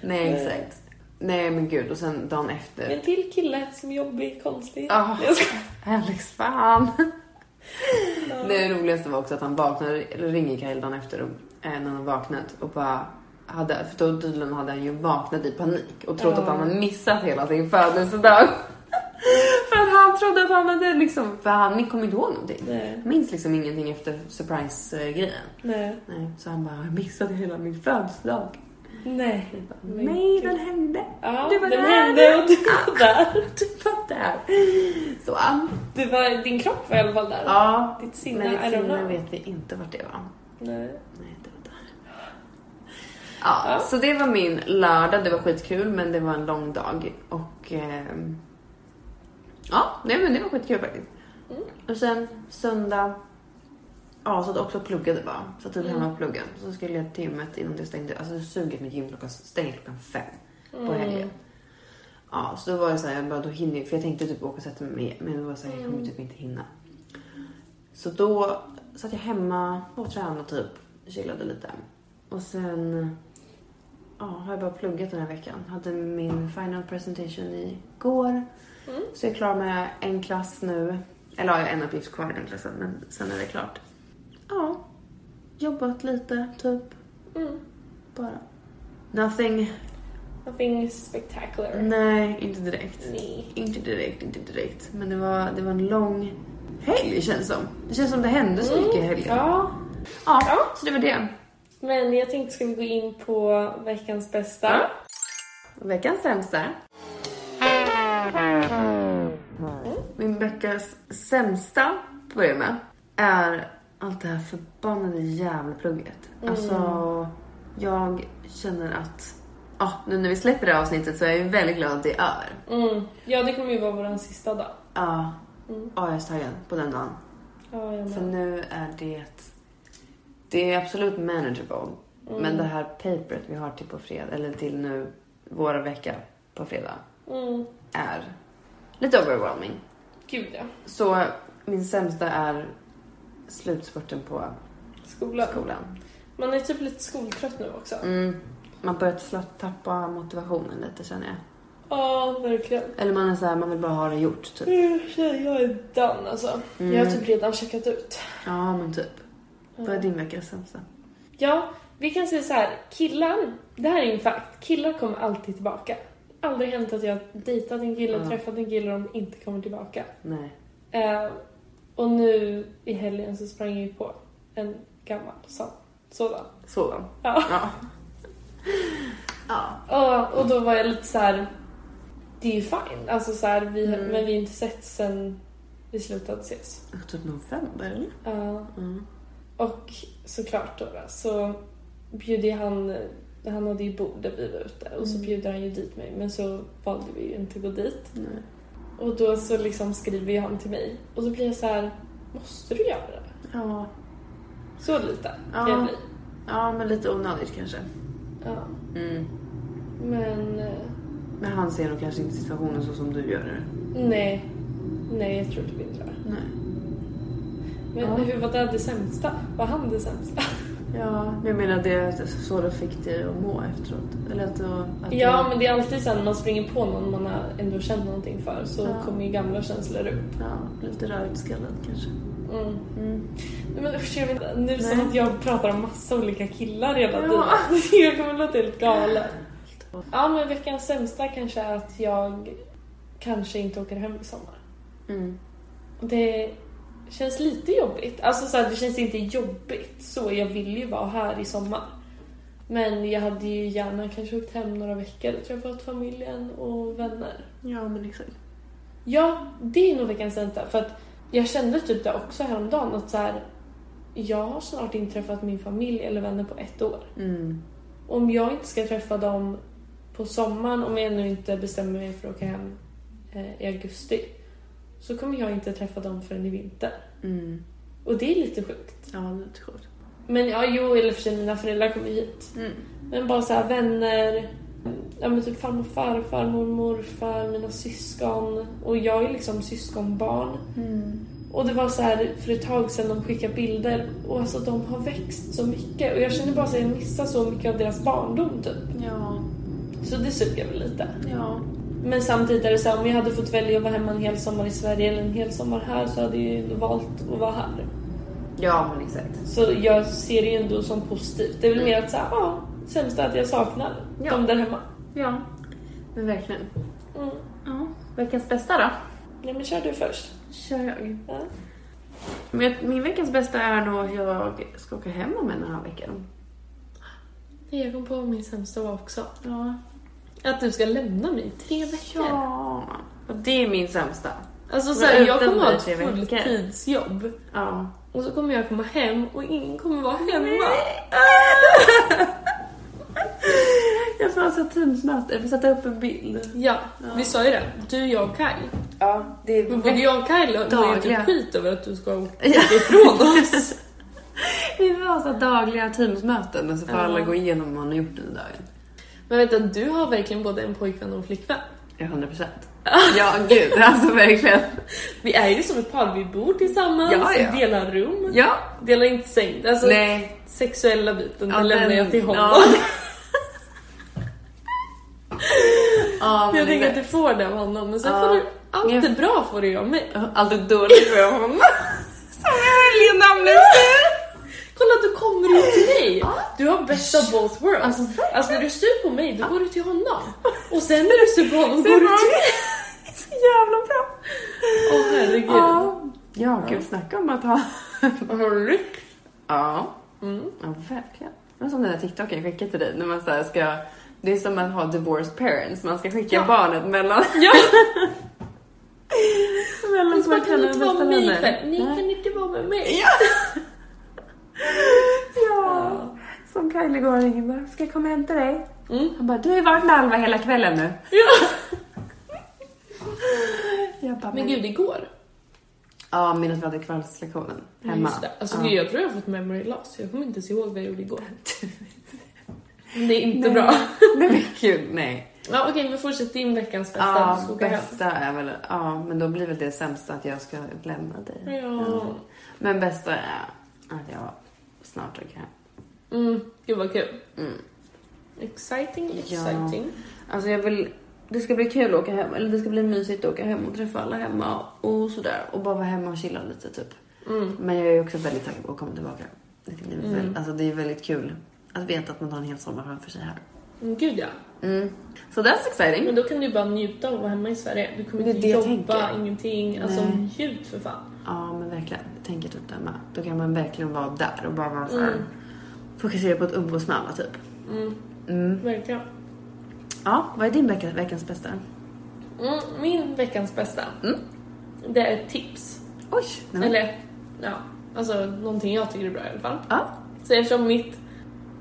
Speaker 1: Nej,
Speaker 2: Nej.
Speaker 1: exakt. Nej, men gud. Och sen dagen efter.
Speaker 2: En till kille som är jobbig, konstig.
Speaker 1: Ah.
Speaker 2: Jag skojar.
Speaker 1: Alex, fan.
Speaker 2: Ja.
Speaker 1: Det roligaste var också att han vaknade, ringer Kael dagen efter och, eh, när han vaknat och bara hade, för då tydligen hade han ju vaknat i panik och trott
Speaker 2: Ja.
Speaker 1: att han hade missat hela sin födelsedag. för att han trodde att han hade liksom, för han kom inte ihåg någonting.
Speaker 2: Nej,
Speaker 1: Minns liksom ingenting efter surprise-grejen.
Speaker 2: nej,
Speaker 1: Nej, så han bara, jag missade hela min födelsedag.
Speaker 2: Nej.
Speaker 1: Bara, Nej,
Speaker 2: gud.
Speaker 1: den hände.
Speaker 2: Ja,
Speaker 1: Du var
Speaker 2: den
Speaker 1: där.
Speaker 2: hände och du var där.
Speaker 1: Du var där. Så,
Speaker 2: Du var, din kropp var i alla fall där.
Speaker 1: ja.
Speaker 2: Ditt sinne, don't
Speaker 1: sinne vet vi inte vart det var.
Speaker 2: Nej.
Speaker 1: Nej, det var där. Ja,
Speaker 2: Ja.
Speaker 1: så det var min lördag. Det var skitkul, men det var en lång dag. Och ehm, ja, nej, men det var skitkul faktiskt.
Speaker 2: Mm.
Speaker 1: Och sen söndag, ja, så att också pluggade bara. Så typ
Speaker 2: Mm.
Speaker 1: hemma och plugga. Så skulle jag till gymmet innan det stängde. Alltså suget med gym klockan stänger klockan fem på
Speaker 2: Mm.
Speaker 1: helgen. Ja, så då var jag så här, jag bara, då hinner jag, för jag tänkte typ åka och sätta mig men det var så här, jag kommer
Speaker 2: Mm.
Speaker 1: typ inte hinna. Så då satt jag hemma och tränade typ, chillade lite. Och sen ja, har jag bara pluggat den här veckan. Hade min final presentation igår.
Speaker 2: Mm.
Speaker 1: Så jag är klar med en klass nu. Eller ja, jag har en uppgift kvar i den klassen, men sen är det klart. Ja, jobbat lite, typ.
Speaker 2: Mm.
Speaker 1: Bara. Nothing.
Speaker 2: Nothing spectacular.
Speaker 1: Nej, inte direkt.
Speaker 2: Nej.
Speaker 1: Inte direkt, inte direkt. Men det var, det var en lång helg känns som. Det känns som det hände så mycket i helgen.
Speaker 2: Ja.
Speaker 1: Ja,
Speaker 2: Ja.
Speaker 1: så det var det.
Speaker 2: Men jag tänkte ska vi gå in på veckans bästa.
Speaker 1: Ja. Veckans sämsta. Min veckas sämsta, börjar med, är allt det här förbannade jävla plugget. Alltså, jag känner att... Ja, nu när vi släpper det här avsnittet så är jag väldigt glad att det är över.
Speaker 2: Mm. Ja, det kommer ju vara vår sista dag.
Speaker 1: Ja,
Speaker 2: Mm.
Speaker 1: ja jag är så taggad på den dagen.
Speaker 2: Ja, jag
Speaker 1: För nu är det... Det är absolut manageable.
Speaker 2: Mm.
Speaker 1: Men det här paperet vi har till på fredag, eller till nu, vår vecka på fredag,
Speaker 2: Mm.
Speaker 1: är lite overwhelming.
Speaker 2: Gud ja.
Speaker 1: Så min sämsta är slutspurten på
Speaker 2: Skolan.
Speaker 1: skolan.
Speaker 2: Man är typ lite skoltrött nu också.
Speaker 1: Mm. Man börjar till slut tappa motivationen lite känner jag.
Speaker 2: Ja, verkligen.
Speaker 1: Eller man är så här, man vill bara ha det gjort typ.
Speaker 2: Jag är done alltså.
Speaker 1: Mm.
Speaker 2: Jag har typ redan checkat ut.
Speaker 1: Ja men typ. Vad är din veckas sämsta?
Speaker 2: Ja, vi kan säga så här. Killar, det här är en fakt. Killar kommer alltid tillbaka. Aldrig hänt att jag dejtat en kille,
Speaker 1: Ja.
Speaker 2: träffat en kille och de inte kommer tillbaka.
Speaker 1: Nej.
Speaker 2: Eh, och nu i helgen så sprang jag ju på en gammal sån. Sådan.
Speaker 1: Sådan.
Speaker 2: Ja.
Speaker 1: Ja. ja.
Speaker 2: Och, och då var jag lite så här. Det är ju fine. Alltså så här, vi,
Speaker 1: Mm.
Speaker 2: men vi har inte sett sen vi slutade ses.
Speaker 1: Typ november eller?
Speaker 2: Ja.
Speaker 1: Mm.
Speaker 2: Och såklart då, då så bjuder han, han hade ju bord där vi var ute och så
Speaker 1: Mm.
Speaker 2: bjuder han ju dit mig men så valde vi ju inte gå dit.
Speaker 1: Nej.
Speaker 2: Och då så liksom skriver han till mig och så blir jag så här, måste du göra det?
Speaker 1: Ja.
Speaker 2: Så lite kan
Speaker 1: Ja.
Speaker 2: jag bli.
Speaker 1: ja, men lite onödigt kanske.
Speaker 2: Ja.
Speaker 1: Mm.
Speaker 2: Men
Speaker 1: Men han ser nog kanske inte situationen så som du gör det.
Speaker 2: nej, nej jag tror typ inte det.
Speaker 1: Nej.
Speaker 2: Men
Speaker 1: Ja.
Speaker 2: hur var det det sämsta? Var han det sämsta?
Speaker 1: Ja, men jag menar det är så det fick dig att må efteråt. Eller att, att
Speaker 2: Ja
Speaker 1: du-
Speaker 2: men det är alltid sen när man springer på någon man har ändå känt någonting för så
Speaker 1: Ja.
Speaker 2: kommer ju gamla känslor upp.
Speaker 1: Ja, lite rörigt skallad kanske.
Speaker 2: Mm.
Speaker 1: Mm.
Speaker 2: Men usch, jag vet. Nu som
Speaker 1: Nej.
Speaker 2: att jag pratar om massa olika killar hela
Speaker 1: Ja.
Speaker 2: tiden. Jag kommer låta helt galen. Ja, men veckans sämsta kanske är att jag kanske inte åker hem i sommar.
Speaker 1: Mm.
Speaker 2: Det känns lite jobbigt. Alltså så här, det känns inte jobbigt så. Jag vill ju vara här i sommar. Men jag hade ju gärna kanske åkt hem några veckor och träffat familjen och vänner.
Speaker 1: Ja, men exakt.
Speaker 2: Ja, det är nog veckans sämsta. För att jag kände typ det också häromdagen att så här, jag har snart inte träffat min familj eller vänner på ett år.
Speaker 1: Mm.
Speaker 2: Om jag inte ska träffa dem på sommaren, om jag ännu inte bestämmer mig för att åka hem eh, i augusti, så kommer jag inte träffa dem förrän i vinter.
Speaker 1: Mm.
Speaker 2: Och det är lite sjukt.
Speaker 1: Ja, det är lite sjukt.
Speaker 2: Men ja, jo, eller för sig mina föräldrar kommer hit.
Speaker 1: Mm.
Speaker 2: Men bara så här vänner, ja men typ farmor, farfar, mormor, morfar, mina syskon. Och jag är liksom syskonbarn.
Speaker 1: Mm.
Speaker 2: Och det var så här för ett tag sedan de skickade bilder och alltså de har växt så mycket. Och jag känner bara att jag missar så mycket av deras barndom typ.
Speaker 1: Ja,
Speaker 2: Så det suger väl lite.
Speaker 1: ja.
Speaker 2: Men samtidigt är det så här, om jag hade fått välja att vara hemma en hel sommar i Sverige eller en hel sommar här så hade jag ju valt att vara här.
Speaker 1: Ja, men exakt.
Speaker 2: Så jag ser det ju ändå som positivt. Det är väl mer att säga, ja, sämsta att jag saknar
Speaker 1: Ja.
Speaker 2: dem där hemma.
Speaker 1: Ja, men verkligen.
Speaker 2: Mm.
Speaker 1: Ja. Veckans bästa då?
Speaker 2: Nej men kör du först.
Speaker 1: Kör jag.
Speaker 2: Ja.
Speaker 1: Men min veckans bästa är nog att jag ska åka hem om en och en halv vecka.
Speaker 2: Jag kom på min sämsta var också.
Speaker 1: Ja.
Speaker 2: Att du ska lämna mig i tre veckor.
Speaker 1: Ja. Och det är min sämsta.
Speaker 2: Alltså så här, jag kommer ha ett fulltidsjobb.
Speaker 1: Ja.
Speaker 2: Och så kommer jag komma hem och ingen kommer vara hemma.
Speaker 1: Jag får alltså teamsmöte. Jag får sätta upp en bild.
Speaker 2: Ja, vi sa ju det. Du, jag och Kyle.
Speaker 1: Ja, det är
Speaker 2: Men både jag och Kyle har ju typ skit över att du ska åka ifrån oss.
Speaker 1: Vi får ha så dagliga teamsmöten och så får
Speaker 2: Ja.
Speaker 1: alla gå igenom vad man har gjort under dagen.
Speaker 2: Men vänta, du har verkligen både en pojkvän och en flickvän.
Speaker 1: Ja, 100 procent. Ja, gud. Alltså verkligen.
Speaker 2: Vi är ju som ett par, vi bor tillsammans,
Speaker 1: Ja, ja.
Speaker 2: delar rum,
Speaker 1: Ja.
Speaker 2: delar inte säng. Alltså
Speaker 1: Nej.
Speaker 2: sexuella biten,
Speaker 1: Ja,
Speaker 2: den lämnar jag till honom.
Speaker 1: ja. Ja,
Speaker 2: jag tänker att
Speaker 1: det
Speaker 2: du får det av honom, men sen
Speaker 1: Ja.
Speaker 2: får du, allt
Speaker 1: Jag-
Speaker 2: är bra får du av mig.
Speaker 1: allt är dåligt för honom. Som jag väljer namnet.
Speaker 2: Kolla, du kommer ju till mig! Du har best of both worlds.
Speaker 1: Alltså,
Speaker 2: Alltså, när du är sur på mig, då går du till honom. Och sen när du är sur på honom, går du till mig.
Speaker 1: Så jävla bra.
Speaker 2: Åh herregud.
Speaker 1: Ja, ja gud snacka om att ha...
Speaker 2: Har du?
Speaker 1: Ja.
Speaker 2: Mm.
Speaker 1: Ja, verkligen. Det var som den där TikToken jag skickade till dig när man så här ska... Det är som att ha divorced parents, man ska skicka
Speaker 2: Ja.
Speaker 1: barnet mellan...
Speaker 2: Ja!
Speaker 1: mellan
Speaker 2: Men man kan
Speaker 1: och
Speaker 2: inte vara
Speaker 1: bästa
Speaker 2: med mig. Ni kan inte vara med mig.
Speaker 1: Ja. ja. Som Kyle igår ringde bara, ska jag komma och hämta dig?
Speaker 2: Mm.
Speaker 1: Han bara, du har ju varit med Alva hela kvällen nu.
Speaker 2: Ja.
Speaker 1: Jag bara,
Speaker 2: Men gud, igår.
Speaker 1: Ja, minns vi hade kvällslektionen hemma.
Speaker 2: Just det. Alltså
Speaker 1: ja.
Speaker 2: gud, jag tror jag har fått memory loss. Jag kommer inte ens ihåg vad jag gjorde igår. Det är inte
Speaker 1: Nej.
Speaker 2: bra.
Speaker 1: Nej men gud, nej.
Speaker 2: Ja, okej, men fortsätt din veckans bästa.
Speaker 1: Ja,
Speaker 2: du ska åka hem.
Speaker 1: bästa är väl, ja men då blir väl det sämsta att jag ska lämna dig.
Speaker 2: Ja.
Speaker 1: Men bästa är att jag snart åker hem.
Speaker 2: Mm, gud vad kul.
Speaker 1: Mm.
Speaker 2: Exciting,
Speaker 1: Ja.
Speaker 2: exciting.
Speaker 1: Alltså jag vill, det ska bli kul att åka hem, eller det ska bli mysigt att åka hem och träffa alla hemma och sådär. Och bara vara hemma och chilla lite typ.
Speaker 2: Mm.
Speaker 1: Men jag är också väldigt taggad på att komma tillbaka. Det, blir
Speaker 2: Mm.
Speaker 1: alltså det är väldigt kul att veta att man har en hel sommar framför sig här.
Speaker 2: Mm, gud ja.
Speaker 1: Mm. So that's exciting.
Speaker 2: Men då kan du bara njuta av att vara hemma i Sverige. Du kommer
Speaker 1: Det är
Speaker 2: inte
Speaker 1: det
Speaker 2: jobba, ingenting. Alltså njut för fan.
Speaker 1: Ja, men verkligen. Jag tänker typ det med. Då kan man verkligen vara där och bara vara så här,
Speaker 2: Mm.
Speaker 1: fokusera på att umgås med alla typ.
Speaker 2: Mm,
Speaker 1: Mm.
Speaker 2: verkligen.
Speaker 1: Ja, vad är din vecka, veckans bästa?
Speaker 2: Mm, min veckans bästa.
Speaker 1: Mm.
Speaker 2: Det är ett tips.
Speaker 1: Oj! nej
Speaker 2: Eller, ja, alltså någonting jag tycker är bra i alla fall.
Speaker 1: Ja.
Speaker 2: Så eftersom mitt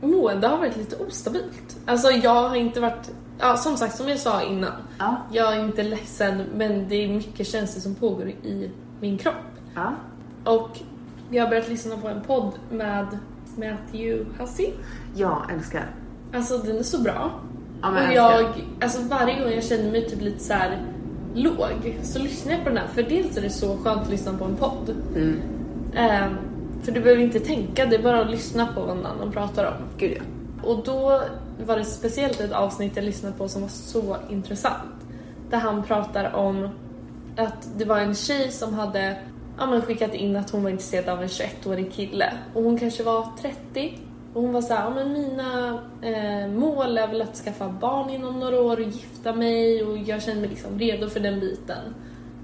Speaker 2: mående har varit lite ostabilt. Alltså jag har inte varit, ja som sagt som jag sa innan.
Speaker 1: Ja.
Speaker 2: Jag är inte ledsen men det är mycket känslor som pågår i min kropp.
Speaker 1: Ja.
Speaker 2: Och jag har börjat lyssna på en podd med Matthew Hussey.
Speaker 1: Jag älskar.
Speaker 2: Alltså den är så bra.
Speaker 1: Ja, men
Speaker 2: och
Speaker 1: älskar.
Speaker 2: jag, alltså varje gång jag känner mig typ lite så här låg så lyssnar jag på den här. För dels är det så skönt att lyssna på en podd.
Speaker 1: Mm.
Speaker 2: Ehm, för du behöver inte tänka, det är bara att lyssna på vad någon annan pratar om.
Speaker 1: Gud ja.
Speaker 2: Och då var det speciellt ett avsnitt jag lyssnade på som var så intressant. Där han pratar om att det var en tjej som hade ja, men skickat in att hon var intresserad av en 21-årig kille. Och hon kanske var 30. Och hon var så här, ja, men mina eh, mål är väl att skaffa barn inom några år och gifta mig och jag känner mig liksom redo för den biten.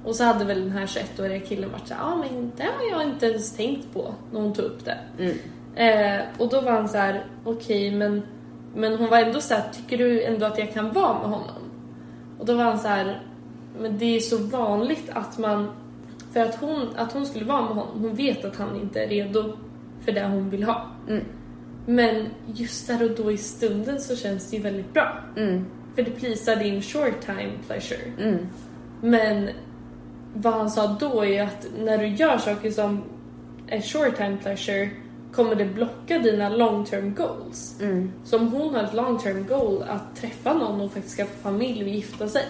Speaker 2: Och så hade väl den här 21-åriga killen varit så här, ja men det har jag inte ens tänkt på när hon tog upp det.
Speaker 1: Mm.
Speaker 2: Eh, och då var han så här, okej men, men hon var ändå så här, tycker du ändå att jag kan vara med honom? Och då var han så här, men det är så vanligt att man... För att hon, att hon skulle vara med honom, hon vet att han inte är redo för det hon vill ha.
Speaker 1: Mm.
Speaker 2: Men just där och då i stunden så känns det ju väldigt bra.
Speaker 1: Mm.
Speaker 2: För det plisar din short time pleasure.
Speaker 1: Mm.
Speaker 2: Men vad han sa då är att när du gör saker som är short time pleasure kommer det blocka dina long term goals.
Speaker 1: Mm.
Speaker 2: Så om hon har ett long term goal att träffa någon och faktiskt skaffa familj och gifta sig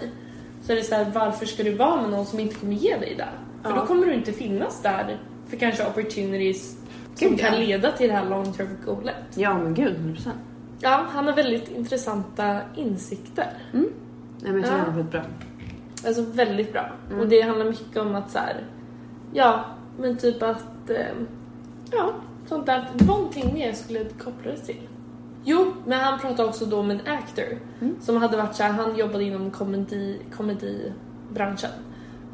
Speaker 2: så är det så här, varför ska du vara med någon som inte kommer ge dig det? För då kommer du inte finnas där för kanske opportunities som
Speaker 1: Gud, ja.
Speaker 2: kan leda till det här long term goalet.
Speaker 1: Ja men gud, 100%.
Speaker 2: Ja, han har väldigt intressanta insikter.
Speaker 1: Nej men jag tycker
Speaker 2: Ja.
Speaker 1: han är skitbra.
Speaker 2: Alltså väldigt bra. Och det handlar mycket om att så här, ja, men typ att, eh, ja, sånt där. Någonting mer skulle koppla det till. Jo, men han pratade också då om en actor som hade varit så här, han jobbade inom komedi, komedibranschen.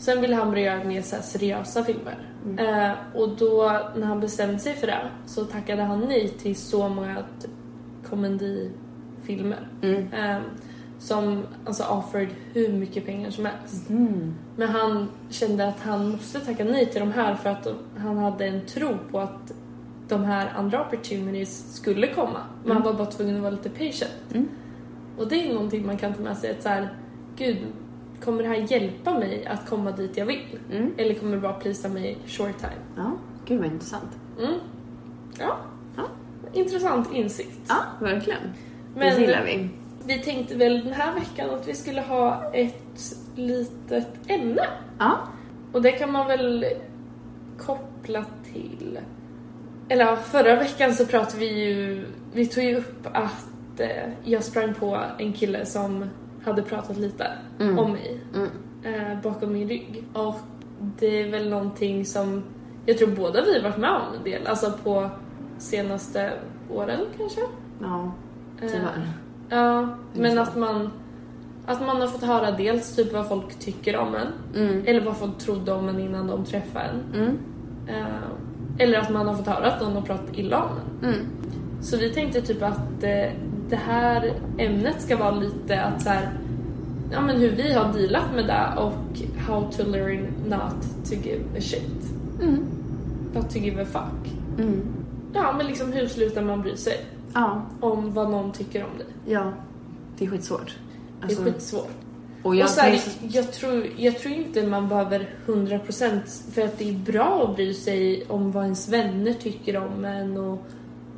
Speaker 2: Sen ville han börja göra mer så seriösa filmer. Eh, och då när han bestämde sig för det så tackade han nej till så många typ, komedifilmer.
Speaker 1: Mm.
Speaker 2: Eh, som alltså offered hur mycket pengar som helst.
Speaker 1: Mm.
Speaker 2: Men han kände att han måste tacka nej till de här för att han hade en tro på att de här andra opportunities skulle komma. Men han var bara tvungen att vara lite patient.
Speaker 1: Mm.
Speaker 2: Och det är någonting man kan ta med sig att så här, gud, kommer det här hjälpa mig att komma dit jag vill?
Speaker 1: Mm.
Speaker 2: Eller kommer det bara plisa mig short time?
Speaker 1: Ja, gud vad intressant.
Speaker 2: Mm. Ja.
Speaker 1: Ja.
Speaker 2: Intressant insikt.
Speaker 1: Ja, verkligen.
Speaker 2: Men-
Speaker 1: det gillar vi.
Speaker 2: Vi tänkte väl den här veckan att vi skulle ha ett litet ämne.
Speaker 1: Ja.
Speaker 2: Och det kan man väl koppla till... Eller förra veckan så pratade vi ju... Vi tog ju upp att eh, jag sprang på en kille som hade pratat lite
Speaker 1: Mm.
Speaker 2: om mig
Speaker 1: Mm.
Speaker 2: eh, bakom min rygg. Och det är väl någonting som jag tror båda vi varit med om en del. Alltså på senaste åren kanske.
Speaker 1: Ja,
Speaker 2: Eh,
Speaker 1: tyvärr.
Speaker 2: Ja, men att man, att man har fått höra dels typ vad folk tycker om en.
Speaker 1: Mm.
Speaker 2: Eller vad folk trodde om en innan de träffade en.
Speaker 1: Mm.
Speaker 2: Eh, eller att man har fått höra att någon har pratat illa om en.
Speaker 1: Mm.
Speaker 2: Så vi tänkte typ att eh, det här ämnet ska vara lite att så här, ja men hur vi har dealat med det och how to learn not to give a shit.
Speaker 1: Mm.
Speaker 2: Not to give a fuck.
Speaker 1: Mm.
Speaker 2: Ja men liksom hur slutar man bry sig
Speaker 1: Ja,
Speaker 2: om vad någon tycker om dig?
Speaker 1: ja. Det är skitsvårt.
Speaker 2: Det
Speaker 1: Alltså,
Speaker 2: är skitsvårt.
Speaker 1: och jag
Speaker 2: och så här, jag, tror, jag tror inte man behöver 100% för att det är bra att bry sig om vad ens vänner tycker om en och,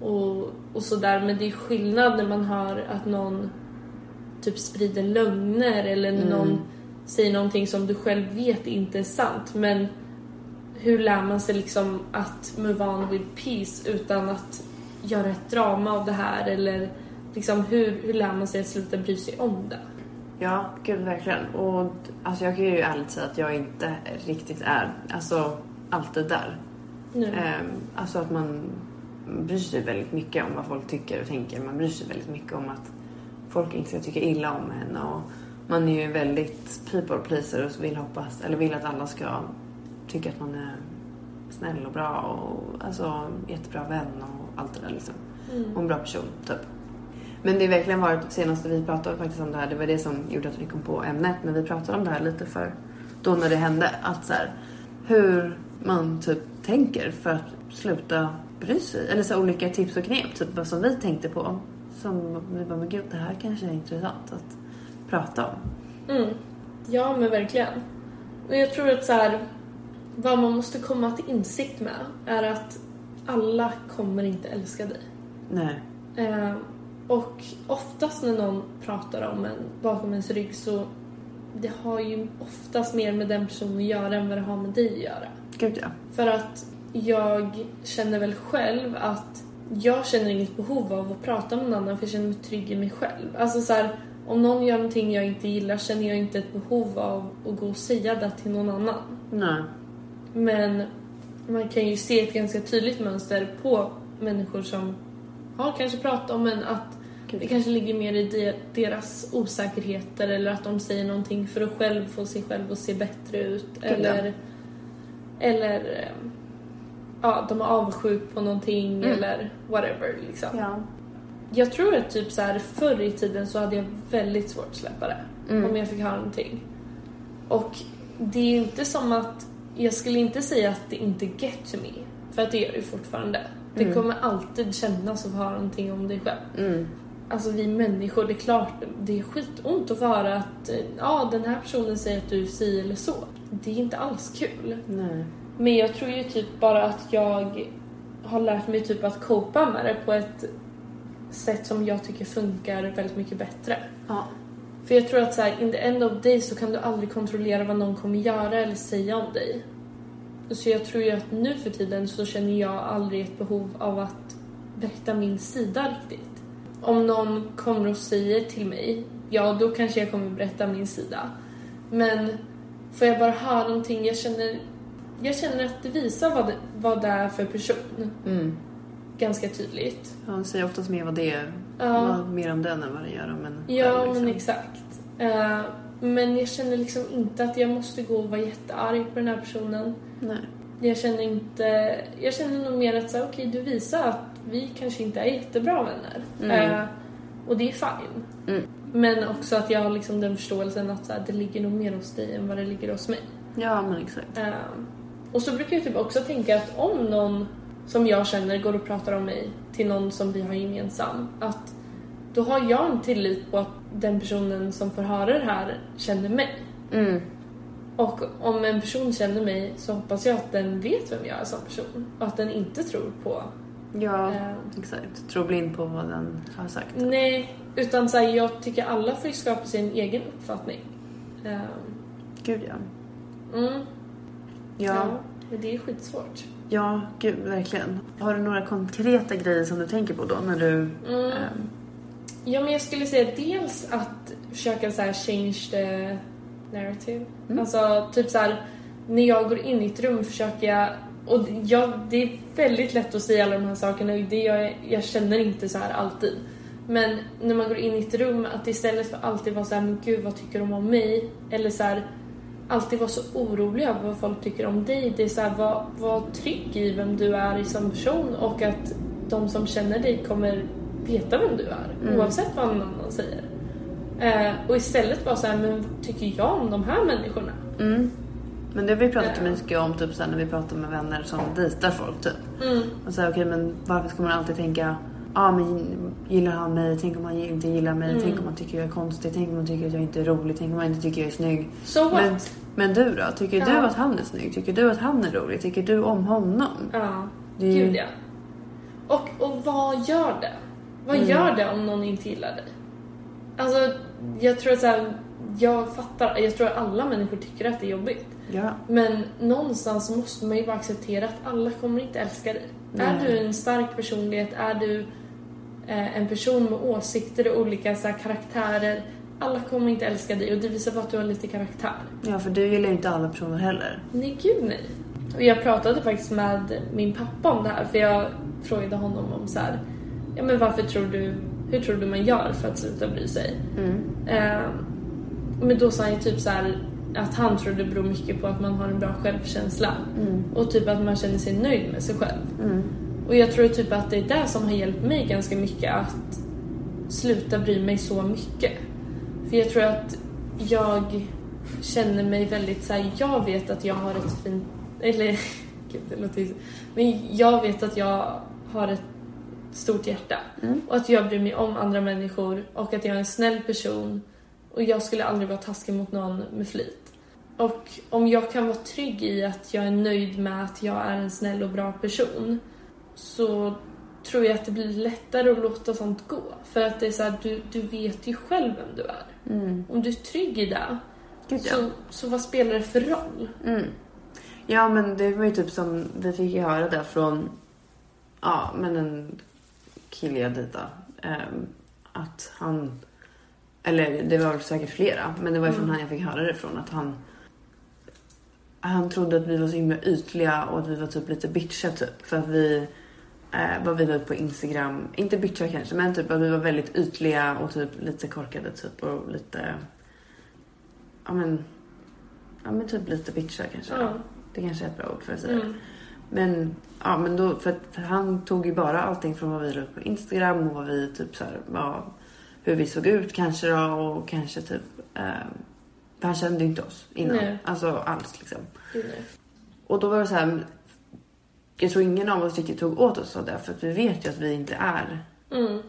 Speaker 2: och, och sådär. Men det är skillnad när man hör att någon typ sprider lögner eller när någon säger någonting som du själv vet inte är sant. Men hur lär man sig liksom att move on with peace utan att göra ett drama av det här eller liksom hur, hur lär man sig att sluta bry sig om det?
Speaker 1: Ja, gud verkligen. Och alltså jag kan ju ärligt säga att jag inte riktigt är, alltså alltid där.
Speaker 2: Nu.
Speaker 1: Ehm, alltså att man bryr sig väldigt mycket om vad folk tycker och tänker. Man bryr sig väldigt mycket om att folk inte ska tycka illa om en och man är ju väldigt people pleaser och vill hoppas, eller vill att alla ska tycka att man är snäll och bra och alltså jättebra vän och allt det där liksom. Och en bra person, typ. Men det har verkligen varit, senaste vi pratade faktiskt om det här, det var det som gjorde att vi kom på ämnet, men vi pratade om det här lite för då när det hände, att så här, hur man typ tänker för att sluta bry sig. Eller så olika tips och knep, typ som vi tänkte på. Som vi bara, men gud det här kanske är intressant att prata om.
Speaker 2: Mm. Ja, men verkligen. Och jag tror att så här, vad man måste komma till insikt med är att alla kommer inte älska dig.
Speaker 1: Nej.
Speaker 2: Eh, och oftast när någon pratar om en bakom ens rygg så det har ju oftast mer med den personen att göra än vad det har med dig att göra.
Speaker 1: Gud ja.
Speaker 2: För att jag känner väl själv att jag känner inget behov av att prata med någon annan för jag känner mig trygg i mig själv. Alltså så här, om någon gör någonting jag inte gillar känner jag inte ett behov av att gå och säga det till någon annan.
Speaker 1: Nej.
Speaker 2: Men man kan ju se ett ganska tydligt mönster på människor som har kanske pratat om en att
Speaker 1: Gud.
Speaker 2: det kanske ligger mer i de- deras osäkerheter eller att de säger någonting för att själv få sig själv att se bättre ut.
Speaker 1: ja.
Speaker 2: Eller, eller eh, ja, de är avundsjuk på någonting
Speaker 1: Mm.
Speaker 2: eller whatever liksom.
Speaker 1: Ja.
Speaker 2: Jag tror att typ så här förr i tiden så hade jag väldigt svårt att släppa det.
Speaker 1: Mm.
Speaker 2: Om jag fick höra någonting. Och det är inte som att, jag skulle inte säga att det inte get to me. För att det gör det fortfarande. Det
Speaker 1: Mm.
Speaker 2: kommer alltid kännas att få höra någonting om dig själv.
Speaker 1: Mm.
Speaker 2: Alltså vi människor, det är klart, det är skitont att få höra att eh, ja, den här personen säger att du är si eller så. Det är inte alls kul.
Speaker 1: Nej.
Speaker 2: Men jag tror ju typ bara att jag har lärt mig typ att copa med det på ett sätt som jag tycker funkar väldigt mycket bättre.
Speaker 1: Ja.
Speaker 2: För jag tror att så här, in the end of day så kan du aldrig kontrollera vad någon kommer göra eller säga om dig. Så jag tror ju att nu för tiden så känner jag aldrig ett behov av att berätta min sida riktigt. Om någon kommer och säger till mig, ja då kanske jag kommer berätta min sida. Men får jag bara höra någonting, jag känner, jag känner att det visar vad det, vad det är för person.
Speaker 1: Mm.
Speaker 2: Ganska tydligt.
Speaker 1: Ja, Han säger oftast mer vad det är.
Speaker 2: Ja.
Speaker 1: Mer om den än vad det gör om en
Speaker 2: Ja,
Speaker 1: själv, liksom.
Speaker 2: men exakt. Eh, men jag känner liksom inte att jag måste gå och vara jättearg på den här personen.
Speaker 1: Nej.
Speaker 2: Jag känner inte... Jag känner nog mer att så här, okej, du visar att vi kanske inte är jättebra vänner.
Speaker 1: Mm.
Speaker 2: Eh, och det är fine.
Speaker 1: Mm.
Speaker 2: Men också att jag har liksom den förståelsen att så här, det ligger nog mer hos dig än vad det ligger hos mig.
Speaker 1: Ja, men exakt.
Speaker 2: Eh, och så brukar jag typ också tänka att om någon som jag känner går och pratar om mig till någon som vi har gemensam, att då har jag en tillit på att den personen som får höra det här känner mig.
Speaker 1: Mm.
Speaker 2: Och om en person känner mig så hoppas jag att den vet vem jag är som person och att den inte tror på...
Speaker 1: Ja,
Speaker 2: Eh,
Speaker 1: exakt. Tro blind på vad den har sagt.
Speaker 2: nej, utan så här, jag tycker alla får skapa sig en egen uppfattning. Eh,
Speaker 1: Gud ja.
Speaker 2: mm,
Speaker 1: Ja,
Speaker 2: men det är skitsvårt.
Speaker 1: ja, gud verkligen. Har du några konkreta grejer som du tänker på då när du...
Speaker 2: Mm.
Speaker 1: ehm,
Speaker 2: Ja, men jag skulle säga dels att försöka så här change the narrative.
Speaker 1: Mm.
Speaker 2: Alltså, typ så här, när jag går in i ett rum försöker jag... Och jag, det är väldigt lätt att säga alla de här sakerna, det jag, jag känner inte så här alltid. Men när man går in i ett rum, att istället för alltid vara så här, men gud vad tycker de om mig? Eller så här, alltid vara så orolig över vad folk tycker om dig. Det är så här, var, var trygg i vem du är som person och att de som känner dig kommer veta vem du är,
Speaker 1: Mm.
Speaker 2: oavsett vad någon annan säger. Eh, och istället vara så här, men vad tycker jag om de här människorna?
Speaker 1: Mm. Men det har vi pratat
Speaker 2: Ja.
Speaker 1: mycket om typ såhär, när vi pratar med vänner som dejtar folk typ.
Speaker 2: Mm.
Speaker 1: Och säga okej men varför ska man alltid tänka ah, men gillar han mig? Tänk om han inte gillar mig?
Speaker 2: Mm.
Speaker 1: Tänk om han tycker jag är konstig? Tänk om han tycker att jag inte är rolig? Tänk om han inte tycker jag är snygg?
Speaker 2: So?
Speaker 1: Men, men du då? Tycker du
Speaker 2: Ja.
Speaker 1: att han är snygg? Tycker du att han är rolig? Tycker du om honom?
Speaker 2: Ja,
Speaker 1: Det är
Speaker 2: gud ja. Och, och vad gör det? Vad
Speaker 1: Mm.
Speaker 2: gör det om någon inte gillar dig? Alltså, jag tror att så här, jag fattar, jag tror att alla människor tycker att det är jobbigt.
Speaker 1: Ja.
Speaker 2: Men någonstans måste man ju bara acceptera att alla kommer inte älska dig.
Speaker 1: Nej.
Speaker 2: Är du en stark personlighet, är du eh, en person med åsikter och olika så här, karaktärer, alla kommer inte älska dig och det visar på att du har lite karaktär.
Speaker 1: ja, för du gillar ju inte alla personer heller.
Speaker 2: Nej, gud nej. Och jag pratade faktiskt med min pappa om det här för jag frågade honom om så här, ja men varför tror du, hur tror du man gör för att sluta bry sig?
Speaker 1: Mm.
Speaker 2: Eh, men då sa han ju typ så här att han tror det beror mycket på att man har en bra självkänsla
Speaker 1: Mm.
Speaker 2: och typ att man känner sig nöjd med sig själv.
Speaker 1: Mm.
Speaker 2: Och jag tror typ att det är det som har hjälpt mig ganska mycket att sluta bry mig så mycket. För jag tror att jag känner mig väldigt så här, jag vet att jag har ett fint, eller gud det låter men jag vet att jag har ett stort hjärta
Speaker 1: Mm.
Speaker 2: och att jag bryr mig om andra människor och att jag är en snäll person och jag skulle aldrig vara taskig mot någon med flit. Och om jag kan vara trygg i att jag är nöjd med att jag är en snäll och bra person så tror jag att det blir lättare att låta sånt gå. För att det är så här, du, du vet ju själv vem du är.
Speaker 1: Mm.
Speaker 2: Om du är trygg i det,
Speaker 1: Gud ja.
Speaker 2: så, så vad spelar det för roll?
Speaker 1: Mm. Ja men det var ju typ som vi fick ju höra det från ja men en kille jag dejtade. ehm, att han eller det var väl säkert flera men det var ju från
Speaker 2: Mm.
Speaker 1: han jag fick höra det från att han han trodde att vi var så himla ytliga och att vi var typ lite bitchiga typ för att vi eh, vad vi la ut på Instagram, inte bitchiga kanske men typ att vi var väldigt ytliga och typ lite korkade typ och lite ja men ja men typ lite bitchiga kanske.
Speaker 2: Ja.
Speaker 1: Det kanske är ett bra ord för att säga.
Speaker 2: Mm.
Speaker 1: Men ja, men då, för, för han tog ju bara allting från vad vi la upp på Instagram och vad vi typ så här, ja, hur vi såg ut kanske då och kanske typ eh, han kände ju inte oss innan.
Speaker 2: Nej.
Speaker 1: Alltså alls liksom.
Speaker 2: Nej.
Speaker 1: Och då var det så här. Jag tror ingen av oss riktigt tog åt oss av det. För att vi vet ju att vi inte är.
Speaker 2: Mm.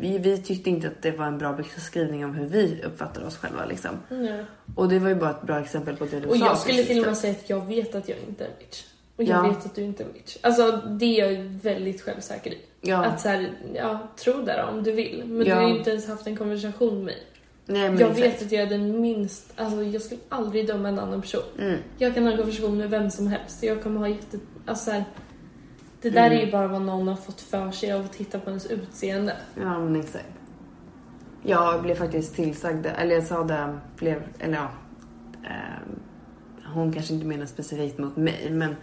Speaker 1: Vi, vi tyckte inte att det var en bra beskrivning av hur vi uppfattar oss själva liksom.
Speaker 2: Nej.
Speaker 1: Och det var ju bara ett bra exempel på det du
Speaker 2: Och
Speaker 1: sa.
Speaker 2: jag skulle till och
Speaker 1: där.
Speaker 2: med säga att jag vet att jag inte är bitch. Och jag
Speaker 1: Ja.
Speaker 2: vet att du inte är bitch. Alltså det är jag väldigt självsäker i.
Speaker 1: Ja.
Speaker 2: Att så här, ja, tro då om du vill. Men
Speaker 1: Ja.
Speaker 2: du har ju inte ens haft en konversation med mig.
Speaker 1: Nej, men
Speaker 2: Jag
Speaker 1: exakt.
Speaker 2: vet att jag är den minst, alltså jag skulle aldrig döma en annan person.
Speaker 1: Mm.
Speaker 2: Jag kan ha en konversation med vem som helst. Jag kommer ha jätte, alltså så här, Det där
Speaker 1: Mm.
Speaker 2: är ju bara vad någon har fått för sig av att titta på ens utseende.
Speaker 1: Ja, men exakt. Jag blev faktiskt tillsagd, eller jag sa det, blev, eller ja. ehm, hon kanske inte menar specifikt mot mig, men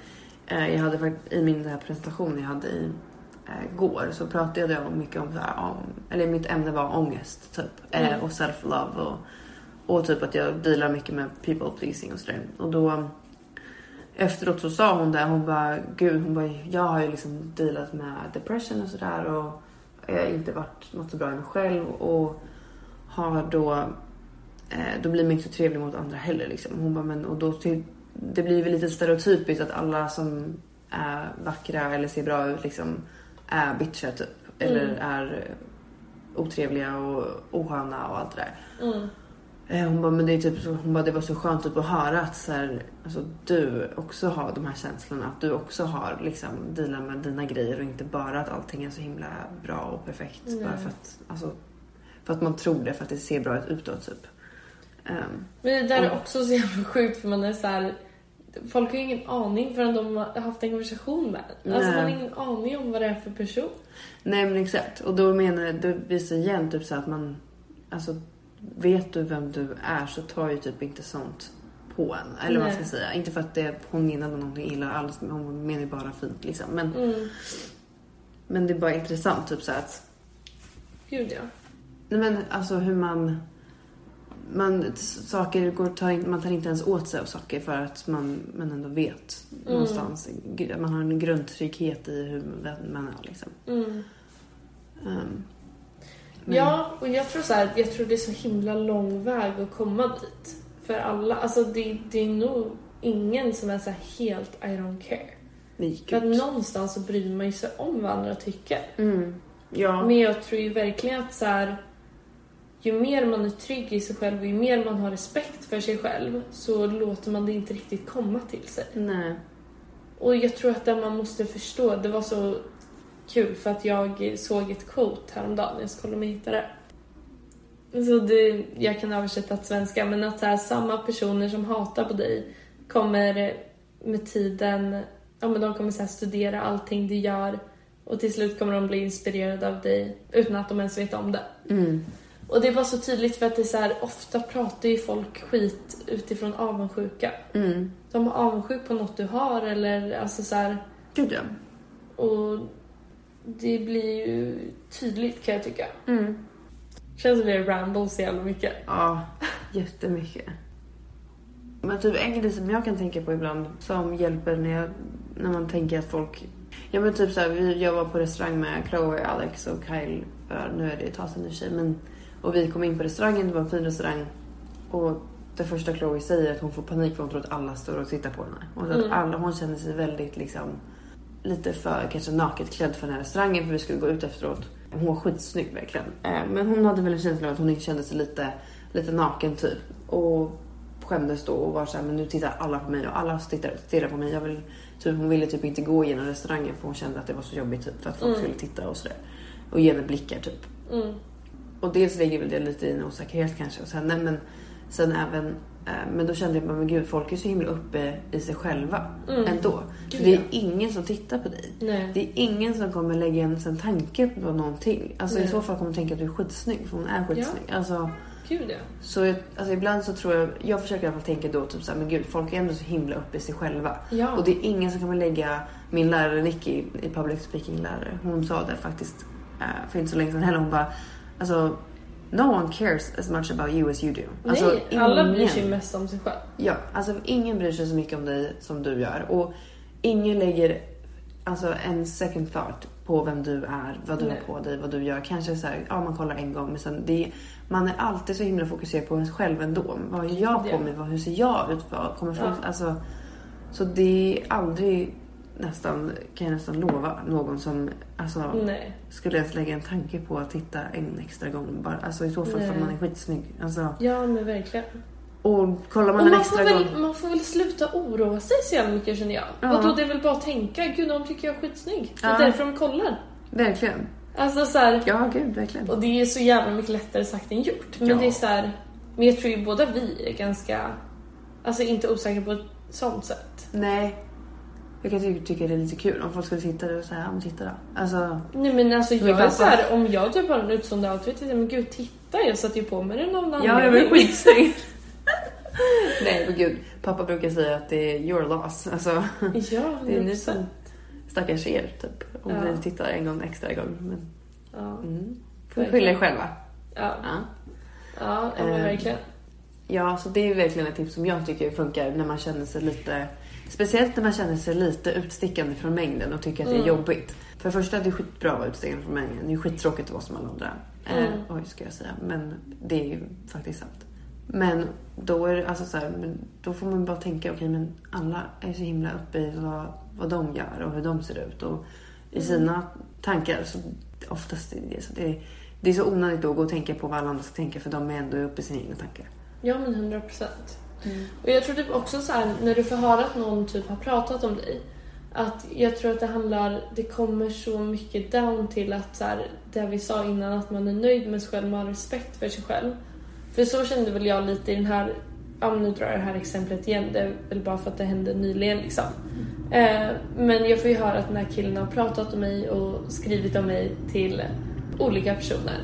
Speaker 1: eh, jag hade fakt- i min här presentation jag hade i eh, går så pratade jag om mycket om, så här, om eller mitt ämne var ångest typ eh,
Speaker 2: Mm.
Speaker 1: och self-love och, och typ att jag dealar mycket med people pleasing och sådär. Och då efteråt så sa hon det, hon bara gud, hon bara jag har ju liksom dealat med depression och sådär och jag har inte varit något så bra i mig själv och har då eh, då blir man inte så trevlig mot andra heller liksom. Hon bara men och då det blir väl lite stereotypiskt att alla som är vackra eller ser bra ut liksom är bitchiga typ. Eller
Speaker 2: Mm.
Speaker 1: är otrevliga och osköna och allt det där.
Speaker 2: Mm.
Speaker 1: Eh, Hon bara, men det är typ hon bara, det var så skönt typ att höra att så här, alltså, du också har de här känslorna. Att du också har liksom dealar med dina grejer och inte bara att allting är så himla bra och perfekt.
Speaker 2: Nej.
Speaker 1: Bara för att, alltså, för att man tror det, för att det ser bra ut utåt typ. Ehm,
Speaker 2: Men det där är
Speaker 1: Mm.
Speaker 2: också så jävla sjukt för man är så här. Folk har ju ingen aning förrän de har haft en konversation med en. Alltså
Speaker 1: Nej.
Speaker 2: man har ingen aning om vad det är för person.
Speaker 1: nej men exakt. Och då menar jag, det visar igen typ så att man, alltså vet du vem du är så tar ju typ inte sånt på en. Eller vad man ska säga. Inte för att det, hon menade någonting illa alls, men hon menar ju bara fint liksom. Men
Speaker 2: Mm.
Speaker 1: Men det är bara intressant typ så att...
Speaker 2: Gud ja.
Speaker 1: Nej men alltså hur man... Man, saker går, tar, in- man tar inte ens åt sig av saker för att man, man ändå vet
Speaker 2: Mm.
Speaker 1: någonstans. Man har en grundtrygghet i hur man är liksom.
Speaker 2: Mm.
Speaker 1: Men-
Speaker 2: Ja, och jag tror så här, jag tror det är så himla lång väg att komma dit. För alla, alltså det, det är nog ingen som är så helt I don't care. För att någonstans så bryr man ju sig om vad andra tycker.
Speaker 1: Mm. Ja.
Speaker 2: Men jag tror ju verkligen att så här, ju mer man är trygg i sig själv och ju mer man har respekt för sig själv så låter man det inte riktigt komma till sig.
Speaker 1: Nej.
Speaker 2: Och jag tror att det man måste förstå, det var så kul för att jag såg ett quote häromdagen, jag ska kolla om jag hittar det. Så det, jag kan översätta till svenska, men att här, samma personer som hatar på dig kommer med tiden, ja men de kommer så här studera allting du gör och till slut kommer de bli inspirerade av dig utan att de ens vet om det.
Speaker 1: Mm.
Speaker 2: Och det var så tydligt för att det är så här, ofta pratar ju folk skit utifrån avundsjuka.
Speaker 1: Mm.
Speaker 2: De är avundsjuk på något du har eller alltså så här,
Speaker 1: Gud ja.
Speaker 2: och det blir ju tydligt kan jag tycka.
Speaker 1: Mm.
Speaker 2: Känns som det ramble så jävla mycket.
Speaker 1: Ja, jättemycket. Men typ en grej som jag kan tänka på ibland som hjälper när, jag, när man tänker att folk... Ja men typ såhär, vi, jag var på restaurang med Chloe, Alex och Kyle. För nu är det ett tag sedan i och för sig. Men, och vi kom in på restaurangen, det var en fin restaurang. Och det första Chloe säger är att hon får panik för hon tror att alla står och tittar på henne. Och att
Speaker 2: Mm.
Speaker 1: alla, hon känner sig väldigt liksom lite för kanske naket klädd för den här restaurangen för vi skulle gå ut efteråt. Hon var skitsnygg verkligen. Eh, Men hon hade väl en känsla av att hon inte kände sig lite, lite naken typ. Och skämdes då och var såhär, men nu tittar alla på mig och alla tittar, stirrar på mig. Jag vill, typ, hon ville typ inte gå igenom restaurangen för hon kände att det var så jobbigt typ för att folk
Speaker 2: Mm.
Speaker 1: skulle titta och sådär. Och ge henne blickar typ.
Speaker 2: Mm.
Speaker 1: Och dels ligger väl det lite i en osäkerhet kanske. Och sen, nej, men, sen även, eh, men då kände jag bara, men gud folk är så himla uppe i sig själva
Speaker 2: Mm.
Speaker 1: ändå.
Speaker 2: Gud,
Speaker 1: För det är
Speaker 2: ja.
Speaker 1: ingen som tittar på dig.
Speaker 2: Nej.
Speaker 1: Det är ingen som kommer lägga ens en tanke på någonting. Alltså
Speaker 2: Nej.
Speaker 1: i så fall kommer de tänka att du är skitsnygg för hon är skitsnygg. Alltså,
Speaker 2: Gud ja.
Speaker 1: så jag, alltså ibland så tror jag, jag försöker i alla fall tänka då typ såhär, men gud folk är ändå så himla uppe i sig själva.
Speaker 2: Ja.
Speaker 1: Och det är ingen som kommer lägga, min lärare Nicky, i public speaking lärare, hon sa det faktiskt eh, för inte så länge sedan heller. Hon bara, alltså no one cares as much about you as you do. Alltså,
Speaker 2: Nej, alla bryr
Speaker 1: ingen-
Speaker 2: sig mest om sig själv.
Speaker 1: Ja, alltså ingen bryr sig så mycket om dig som du gör. Och ingen lägger alltså en second thought på vem du är, vad du
Speaker 2: Nej.
Speaker 1: har på dig, vad du gör. Kanske så här, ja man kollar en gång men sen det, man är alltid så himla fokuserad på sig själv ändå. Vad har jag på mig? Hur ser jag ut? Vad kommer folk,
Speaker 2: Ja.
Speaker 1: alltså, så det är aldrig nästan, kan jag nästan lova, någon som alltså,
Speaker 2: Nej.
Speaker 1: skulle ens lägga en tanke på att titta en extra gång. Bara, alltså i så fall för man är skitsnygg. Alltså,
Speaker 2: Ja men verkligen.
Speaker 1: och kollar man
Speaker 2: Och
Speaker 1: en
Speaker 2: man får,
Speaker 1: extra gång.
Speaker 2: väl, man får väl sluta oroa sig så jävla mycket känner jag.
Speaker 1: Ja.
Speaker 2: Vadå, det är väl bara att tänka, gud de tycker jag är skitsnygg. Det är därför de kollar.
Speaker 1: Verkligen.
Speaker 2: Alltså så här,
Speaker 1: Ja, gud, verkligen.
Speaker 2: och det är så jävla mycket lättare sagt än gjort. Men
Speaker 1: Ja.
Speaker 2: det är så här, men jag tror ju båda vi är ganska, alltså inte osäkra på ett sånt sätt.
Speaker 1: Nej. Jag kan ty- tycka det är lite kul om folk skulle sitta där och säga, ja men titta då. Alltså,
Speaker 2: Nej men alltså jag är
Speaker 1: pappa-
Speaker 2: så här, om jag typ har en utstående outfit, jag säger, men gud titta jag satte ju på mig den av någon
Speaker 1: ja jag blir skitsnygg. Nej men gud, pappa brukar säga att det är your loss. Alltså,
Speaker 2: Ja,
Speaker 1: det är ni
Speaker 2: 100%.
Speaker 1: som stackars er typ. Om
Speaker 2: Ja.
Speaker 1: ni tittar en gång extra gång. Men,
Speaker 2: Ja,
Speaker 1: mm. Får skylla er själva.
Speaker 2: ja,
Speaker 1: Ja.
Speaker 2: ja, ja men
Speaker 1: Ehm,
Speaker 2: verkligen.
Speaker 1: Ja, så det är verkligen ett tips som jag tycker funkar när man känner sig lite... Speciellt när man känner sig lite utstickande från mängden och tycker att det är
Speaker 2: Mm.
Speaker 1: jobbigt. För det första, det är skitbra att vara utstickande från mängden. Det är skittråkigt att vara som alla andra.
Speaker 2: Mm.
Speaker 1: Eh, oj, ska jag säga. Men det är ju faktiskt sant. Men då är det alltså så här, då får man bara tänka, okej men alla är så himla uppe i vad, vad de gör och hur de ser ut. Och i
Speaker 2: Mm.
Speaker 1: sina tankar, så oftast är det så. Det är, det är så onödigt då att gå och tänka på vad alla andra ska tänka för de är ändå uppe i sina egna tankar.
Speaker 2: Ja men 100 procent. Mm. Och jag tror typ också så här, när du får höra att någon typ har pratat om dig. Att jag tror att det handlar, det kommer så mycket down till att så här, det vi sa innan, att man är nöjd med sig själv, man har respekt för sig själv. För så kände väl jag lite i den här, ja nu drar jag det här exemplet igen, det är väl bara för att det hände nyligen liksom. Eh, men jag får ju höra att den här killen har pratat om mig och skrivit om mig till olika personer.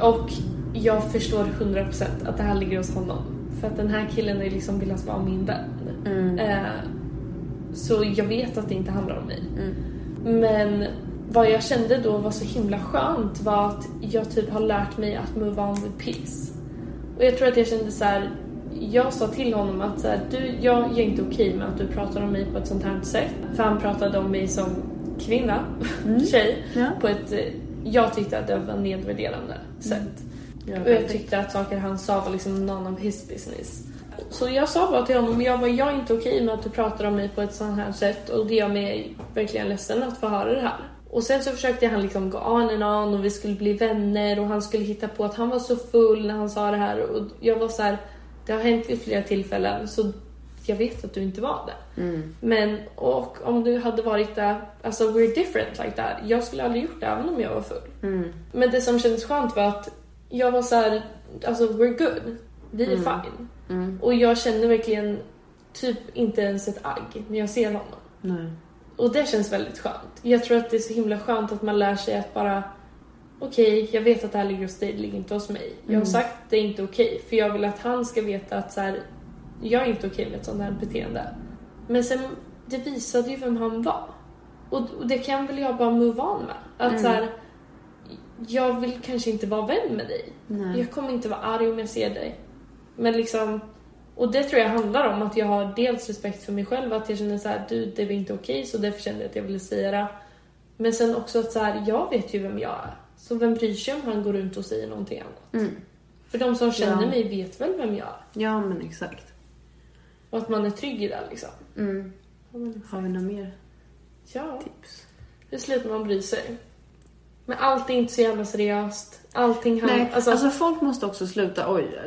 Speaker 2: Och jag förstår 100% att det här ligger hos honom. För att den här killen är liksom velat vara min vän. Eh, så jag vet att det inte handlar om mig. Men vad jag kände då var så himla skönt var att jag typ har lärt mig att move on with peace. Och jag tror att jag kände så här. Jag sa till honom att så här, du, jag, är inte okej med att du pratar om mig på ett sånt här sätt. För han pratade om mig som kvinna, tjej,
Speaker 1: Ja.
Speaker 2: på ett, eh, jag tyckte att det var nedvärderande sätt. Och jag tyckte att saker han sa var liksom none of his business. Så jag sa bara till honom, jag var jag är inte okej med att du pratar om mig på ett sånt här sätt och det gör mig verkligen ledsen att få höra det här. Och sen så försökte han liksom gå on and on och vi skulle bli vänner och han skulle hitta på att han var så full när han sa det här och jag var så här, det har hänt vid flera tillfällen så jag vet att du inte var det. Men och om du hade varit där, alltså we're different like that. Jag skulle aldrig gjort det även om jag var full. Men det som kändes skönt var att jag var så här, alltså we're good. Vi är fine. Och jag känner verkligen typ inte ens ett agg när jag ser honom.
Speaker 1: Nej.
Speaker 2: Och det känns väldigt skönt. Jag tror att det är så himla skönt att man lär sig att bara Okej, jag vet att det här ligger hos dig, det ligger inte hos mig. Jag har sagt att det är inte okej, för jag vill att han ska veta att så här, jag är inte okej med ett sånt här beteende. Men sen, det visade ju vem han var. Och, och det kan väl jag bara move on med. Att så här, jag vill kanske inte vara vän med dig.
Speaker 1: Nej.
Speaker 2: Jag kommer inte vara arg om jag ser dig. Men liksom, och det tror jag handlar om att jag har dels respekt för mig själv, att jag känner så här, du det var inte okej så därför kände jag att jag ville säga det. Men sen också att så här, jag vet ju vem jag är. Så vem bryr sig om han går runt och säger någonting annat? För de som känner
Speaker 1: Ja.
Speaker 2: mig vet väl vem jag är.
Speaker 1: Ja, men exakt.
Speaker 2: Och att man är trygg i det liksom.
Speaker 1: Mm.
Speaker 2: Ja,
Speaker 1: Har vi några mer
Speaker 2: Ja,
Speaker 1: tips?
Speaker 2: hur slutar man bry sig? Men allt är inte så jävla seriöst. Allting han...
Speaker 1: Nej,
Speaker 2: alltså,
Speaker 1: alltså, folk måste också sluta, oj,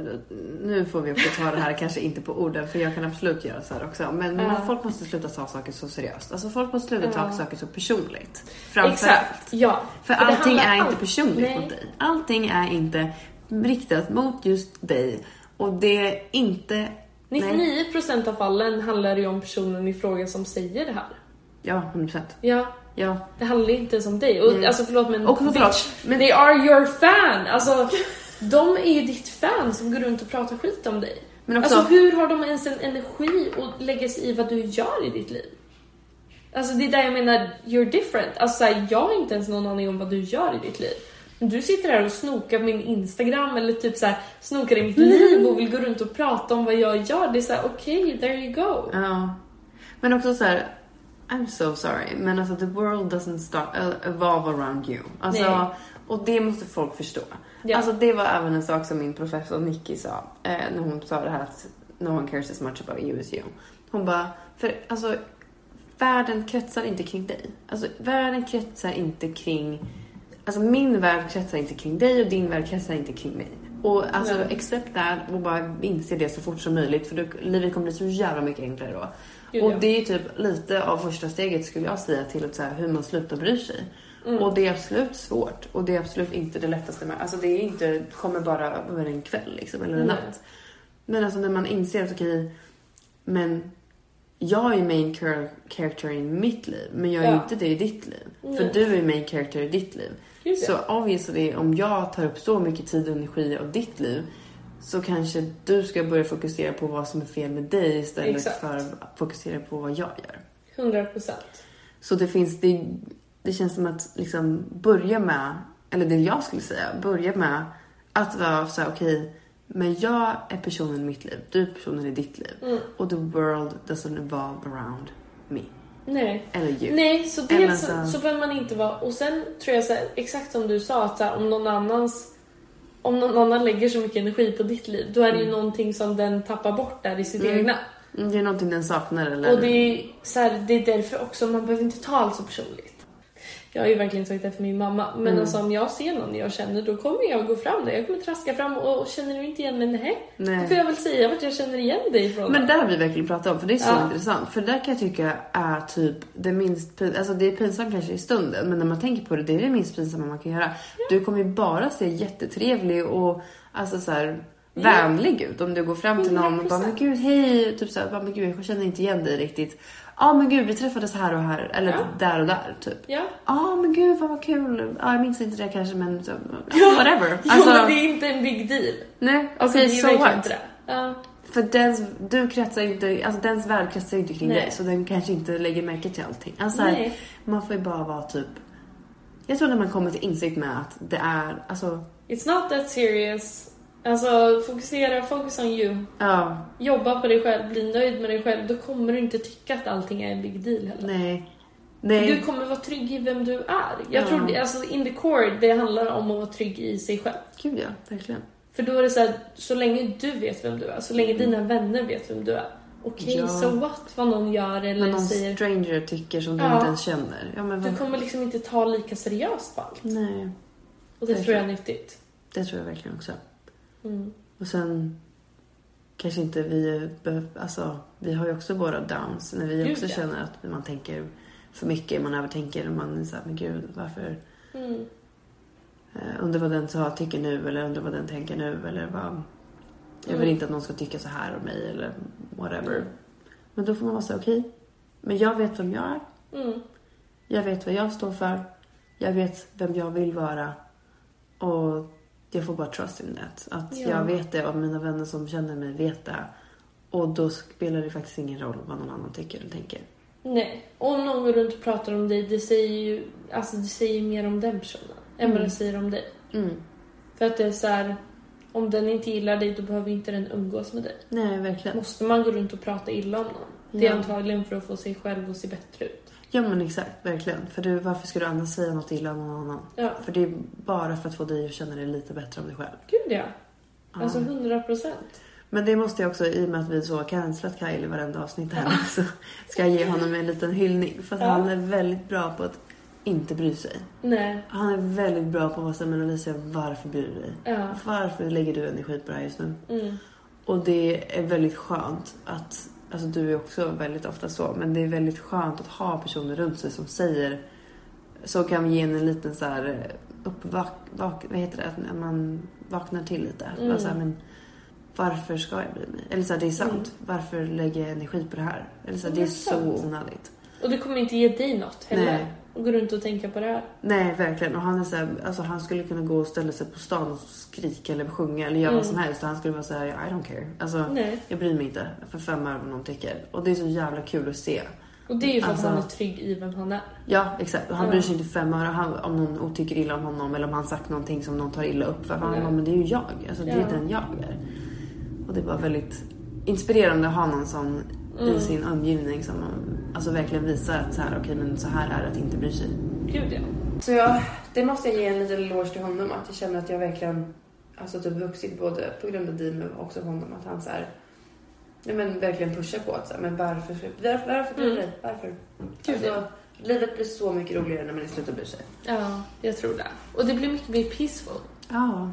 Speaker 1: nu får vi också ta det här kanske inte på orden för jag kan absolut göra så här också. Men
Speaker 2: Ja.
Speaker 1: folk måste sluta ta saker så seriöst. Alltså folk måste sluta ta saker så personligt. Framför
Speaker 2: Exakt, ja.
Speaker 1: För,
Speaker 2: det
Speaker 1: allting
Speaker 2: handlar
Speaker 1: är inte personligt
Speaker 2: Nej.
Speaker 1: mot dig. Allting är inte riktat mot just dig. Och det är inte... Nej.
Speaker 2: 99% av fallen handlar det ju om personen i fråga som säger det här.
Speaker 1: Ja, 100%.
Speaker 2: Ja,
Speaker 1: Ja.
Speaker 2: det handlar inte ens om dig. Och,
Speaker 1: Nej.
Speaker 2: alltså förlåt men,
Speaker 1: Och förlåt, men-
Speaker 2: they are your fan! Alltså, de är ju ditt fan som går runt och pratar skit om dig.
Speaker 1: Men också-
Speaker 2: Alltså hur har de ens en energi att lägga sig i vad du gör i ditt liv? Alltså det är där jag menar, you're different. Alltså så här, jag har inte ens någon aning om vad du gör i ditt liv. Du sitter här och snokar på min Instagram eller typ så här, snokar i mitt liv och vill gå runt och prata om vad jag gör. Det är såhär, okej, there you go.
Speaker 1: Ja. Men också så här, I'm so sorry, men alltså the world doesn't start, uh, evolve around you. Alltså,
Speaker 2: Nej.
Speaker 1: och det måste folk förstå.
Speaker 2: Ja.
Speaker 1: Alltså det var även en sak som min professor Nicky sa eh, när hon sa det här att no one cares as much about you as you. Hon bara, för alltså världen kretsar inte kring dig. Alltså världen kretsar inte kring, alltså min värld kretsar inte kring dig och din värld kretsar inte kring mig. Och alltså
Speaker 2: Nej.
Speaker 1: accept that och bara inse det så fort som möjligt för då, livet kommer bli så jävla mycket enklare då.
Speaker 2: Gud,
Speaker 1: och det är typ lite av första steget skulle jag säga till att så här, hur man slutar bry sig.
Speaker 2: Mm.
Speaker 1: Och det är absolut svårt och det är absolut inte det lättaste med. Alltså det är inte, kommer bara över en kväll liksom, eller en
Speaker 2: Nej.
Speaker 1: natt. Men alltså när man inser att okej, men jag är main char- character i mitt liv, men jag är
Speaker 2: Ja.
Speaker 1: inte det i ditt liv.
Speaker 2: Nej.
Speaker 1: För du är main character i ditt liv.
Speaker 2: Ja.
Speaker 1: Så obviously, om jag tar upp så mycket tid och energi av ditt liv så kanske du ska börja fokusera på vad som är fel med dig istället
Speaker 2: Exakt.
Speaker 1: för att fokusera på vad jag gör.
Speaker 2: 100 procent.
Speaker 1: Så det finns, det, det känns som att liksom börja med, eller det jag skulle säga, börja med att vara så här, okej, men jag är personen i mitt liv, du är personen i ditt liv.
Speaker 2: Mm.
Speaker 1: Och the world doesn't evolve around me.
Speaker 2: Nej.
Speaker 1: Eller you.
Speaker 2: Nej, så dels så,
Speaker 1: så-
Speaker 2: behöver man inte vara... Och sen tror jag så här, exakt som du sa, att här, om någon annans... Om någon annan lägger så mycket energi på ditt liv, då är det ju någonting som den tappar bort där i sitt
Speaker 1: Mm.
Speaker 2: egna.
Speaker 1: Mm, Det är någonting den saknar eller...
Speaker 2: Och det är, så här, det är därför också man behöver inte ta allt så personligt. Jag har ju verkligen sagt det för min mamma. Men
Speaker 1: Mm.
Speaker 2: alltså om jag ser någon jag känner då kommer jag gå fram där. Jag kommer traska fram och, och känner du inte igen mig? Nej.
Speaker 1: Nej.
Speaker 2: Då får jag väl säga vart jag känner igen dig ifrån.
Speaker 1: Men där har vi verkligen pratat om, för det är så
Speaker 2: Ja.
Speaker 1: intressant. För där kan jag tycka är typ det minst alltså det är pinsamt kanske i stunden, men när man tänker på det, det är det minst pinsamma man kan göra. Du kommer ju bara se jättetrevlig och alltså så här, vänlig ut om du går fram till någon och bara
Speaker 2: 100%.
Speaker 1: men gud hej, typ så här, men gud jag känner inte igen dig riktigt. Ja men gud vi träffades här och här, eller
Speaker 2: Ja.
Speaker 1: där och där typ.
Speaker 2: Ja.
Speaker 1: Ja men gud vad, vad kul, ja, jag minns inte det kanske men så,
Speaker 2: Ja.
Speaker 1: whatever.
Speaker 2: Jo,
Speaker 1: Alltså,
Speaker 2: men det är inte en big deal.
Speaker 1: nej
Speaker 2: Alltså,
Speaker 1: okej
Speaker 2: är
Speaker 1: so what?
Speaker 2: Ja.
Speaker 1: För dens, du kretsar inte, alltså dens värld kretsar inte kring
Speaker 2: Nej.
Speaker 1: dig så den kanske inte lägger märke till allting. Alltså så här,
Speaker 2: Nej.
Speaker 1: man får ju bara vara typ... Jag tror när man kommer till insikt med att det är, alltså,
Speaker 2: It's not that serious. Alltså fokusera, focus on you.
Speaker 1: ja,
Speaker 2: Jobba på dig själv, bli nöjd med dig själv. Då kommer du inte tycka att allting är en big deal heller.
Speaker 1: nej.
Speaker 2: Du
Speaker 1: Nej.
Speaker 2: kommer vara trygg i vem du är. Jag
Speaker 1: Ja.
Speaker 2: tror alltså in the core, det handlar om att vara trygg i sig själv.
Speaker 1: Gud ja, verkligen.
Speaker 2: För då är det så här, så länge du vet vem du är, så länge dina vänner vet vem du är. Okej,
Speaker 1: Ja.
Speaker 2: so what vad någon gör eller
Speaker 1: Men någon
Speaker 2: säger.
Speaker 1: stranger tycker som du
Speaker 2: Ja.
Speaker 1: inte ens känner. Ja men
Speaker 2: Du
Speaker 1: vad...
Speaker 2: kommer liksom inte ta lika seriöst på allt.
Speaker 1: Nej,
Speaker 2: Och det
Speaker 1: Verkligen.
Speaker 2: tror jag är nyttigt.
Speaker 1: det tror jag verkligen också.
Speaker 2: Mm.
Speaker 1: Och sen kanske inte vi behöver, alltså vi har ju också våra downs när vi
Speaker 2: Gud,
Speaker 1: också
Speaker 2: ja.
Speaker 1: känner att man tänker för mycket, man övertänker och man är såhär, men gud varför
Speaker 2: Mm.
Speaker 1: Eh, undrar vad den sa, tycker nu eller undrar vad den tänker nu eller vad... Jag vill
Speaker 2: Mm.
Speaker 1: inte att någon ska tycka så här om mig eller whatever.
Speaker 2: Mm.
Speaker 1: Men då får man vara så okej. Men jag vet vem jag är.
Speaker 2: Mm.
Speaker 1: Jag vet vad jag står för. Jag vet vem jag vill vara. Och jag får bara trust in that. Att
Speaker 2: Ja.
Speaker 1: jag vet det och mina vänner som känner mig vet det. Och då spelar det faktiskt ingen roll vad någon annan tycker eller tänker.
Speaker 2: Nej, om någon går runt och pratar om dig, det säger ju alltså det säger mer om den personen än vad
Speaker 1: Mm.
Speaker 2: det säger om dig.
Speaker 1: Mm.
Speaker 2: För att det är så här, om den inte gillar dig, då behöver inte den umgås med dig.
Speaker 1: Nej, verkligen.
Speaker 2: Måste man gå runt och prata illa om någon? Det är
Speaker 1: Ja.
Speaker 2: antagligen för att få sig själv att se bättre ut.
Speaker 1: Ja men exakt, verkligen. För du, varför ska du annars säga något illa om någon annan?
Speaker 2: Ja,
Speaker 1: För det är bara för att få dig att känna dig lite bättre om dig själv.
Speaker 2: gud ja. Alltså. 100 procent.
Speaker 1: Men det måste jag också, i och med att vi så har cancelat Kyle i varenda avsnitt här, så ska jag ge honom en liten hyllning. För att
Speaker 2: Ja.
Speaker 1: han är väldigt bra på att inte bry sig.
Speaker 2: Nej.
Speaker 1: Han är väldigt bra på att vara så här, men Alicia, varför bryr du dig?
Speaker 2: Ja.
Speaker 1: Varför lägger du energi på det här just nu?
Speaker 2: Mm.
Speaker 1: Och det är väldigt skönt att, alltså du är också väldigt ofta så, men det är väldigt skönt att ha personer runt sig som säger, så kan ge en en liten så här eh, uppvak, vak, vad heter det, att man vaknar till lite.
Speaker 2: Mm.
Speaker 1: Så här, men varför ska jag bry mig? Eller så här, det är sant,
Speaker 2: Mm.
Speaker 1: varför lägger jag energi på det här? Eller så här, det är så
Speaker 2: 100%.
Speaker 1: onödigt.
Speaker 2: Och det kommer inte ge dig något heller.
Speaker 1: Nej.
Speaker 2: Och gå runt och tänka på det här.
Speaker 1: Nej, verkligen. Och han är så här, alltså han skulle kunna gå och ställa sig på stan och skrika eller sjunga eller göra vad
Speaker 2: Mm.
Speaker 1: som helst och han skulle vara så här, I don't care. Alltså,
Speaker 2: Nej.
Speaker 1: jag bryr mig inte för fem öre vad någon tycker. Och det är så jävla kul att se.
Speaker 2: Och det är ju för
Speaker 1: Alltså-
Speaker 2: att han är trygg i vem han är.
Speaker 1: Ja, exakt. Och han bryr sig inte fem öre han, om någon tycker illa om honom eller om han sagt någonting som någon tar illa upp för. Han bara, men det är ju jag. Alltså, det är
Speaker 2: Ja.
Speaker 1: den jag är. Och det bara väldigt inspirerande att ha någon sån
Speaker 2: Mm.
Speaker 1: i sin omgivning som alltså verkligen visar att så här, okej men så här är det att inte bry sig.
Speaker 2: Gud ja.
Speaker 1: Så jag, det måste jag ge en liten eloge till honom att jag känner att jag verkligen alltså typ vuxit både på grund av Dime och också honom att han så här, nej men verkligen pushar på att så här, men varför, varför, varför bryr du dig? Varför?
Speaker 2: Gud,
Speaker 1: Alltså,
Speaker 2: ja.
Speaker 1: livet blir så mycket roligare när man slutar bry sig.
Speaker 2: Ja, jag tror det. Och det blir mycket mer peaceful.
Speaker 1: Ja.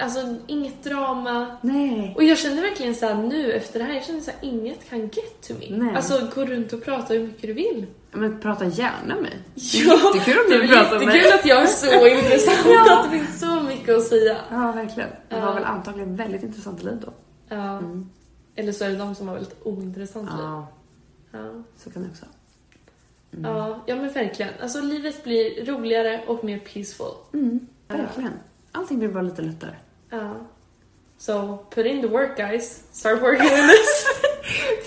Speaker 2: Alltså inget drama.
Speaker 1: Nej.
Speaker 2: Och jag känner verkligen så här nu efter det här, jag känner så inget kan get to me.
Speaker 1: Nej.
Speaker 2: Alltså gå runt och prata hur mycket du vill.
Speaker 1: Men prata gärna med mig.
Speaker 2: Ja,
Speaker 1: Jättekul om
Speaker 2: det är
Speaker 1: du pratar med mig.
Speaker 2: jättekul att jag är så intressant,
Speaker 1: Ja.
Speaker 2: att det finns så mycket att säga.
Speaker 1: Ja, verkligen. Det
Speaker 2: Ja.
Speaker 1: var väl antagligen väldigt intressant liv då.
Speaker 2: Ja. Eller så är det de som har väldigt ointressant liv.
Speaker 1: Ja,
Speaker 2: Ja.
Speaker 1: så kan det också.
Speaker 2: Ja, ja men verkligen. Alltså livet blir roligare och mer peaceful.
Speaker 1: Mm, verkligen. Allting blir bara lite lättare.
Speaker 2: Ja. So put in the work guys. Start working on this.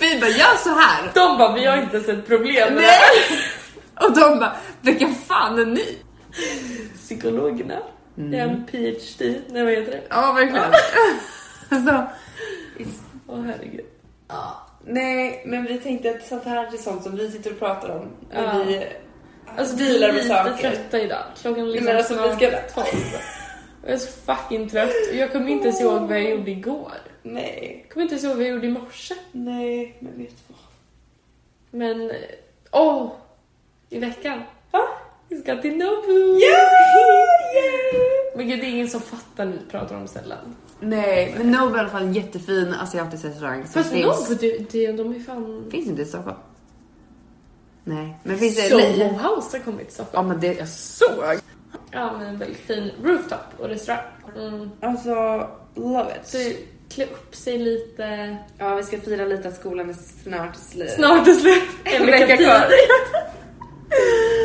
Speaker 1: Vi bara, gör så här!
Speaker 2: De bara, vi har inte sett problem med
Speaker 1: Nej! Och de bara, vilka fan är ni?
Speaker 2: Psykologerna. En PhD. Nej vad heter det?
Speaker 1: Ja, verkligen. alltså,
Speaker 2: Åh herregud.
Speaker 1: ja. Nej, men vi tänkte att sånt här är sånt som vi sitter och pratar om. När
Speaker 2: Ja.
Speaker 1: vi
Speaker 2: Alltså vi
Speaker 1: dealar
Speaker 2: är
Speaker 1: med
Speaker 2: lite
Speaker 1: saker.
Speaker 2: trötta idag. Klockan är liksom
Speaker 1: men alltså, vi
Speaker 2: snart
Speaker 1: ska-
Speaker 2: 12. Och jag är så fucking trött jag kommer inte ens ihåg vad jag gjorde igår.
Speaker 1: Nej,
Speaker 2: Jag kommer inte ens ihåg vad jag gjorde i morse.
Speaker 1: nej, men vet du vad?
Speaker 2: Men, åh! I veckan.
Speaker 1: Va?
Speaker 2: Vi ska till Nobu!
Speaker 1: Yeah!
Speaker 2: Men gud, det är ingen som fattar när vi pratar om ställen.
Speaker 1: Nej, men Nobu är i alla fall en jättefin asiatisk restaurang
Speaker 2: Fast
Speaker 1: finns,
Speaker 2: Nobu, det, det, de är fan...
Speaker 1: finns inte i Stockholm. Nej, men finns det...
Speaker 2: Soho. House har kommit till Stockholm.
Speaker 1: Ja, men det jag såg.
Speaker 2: Ja, men en väldigt fin rooftop och restaurang. Mm.
Speaker 1: Alltså, love it.
Speaker 2: Så klä upp sig lite.
Speaker 1: Ja, vi ska fira lite att skolan är snart slut.
Speaker 2: Snart är slut. En vecka
Speaker 1: kvar.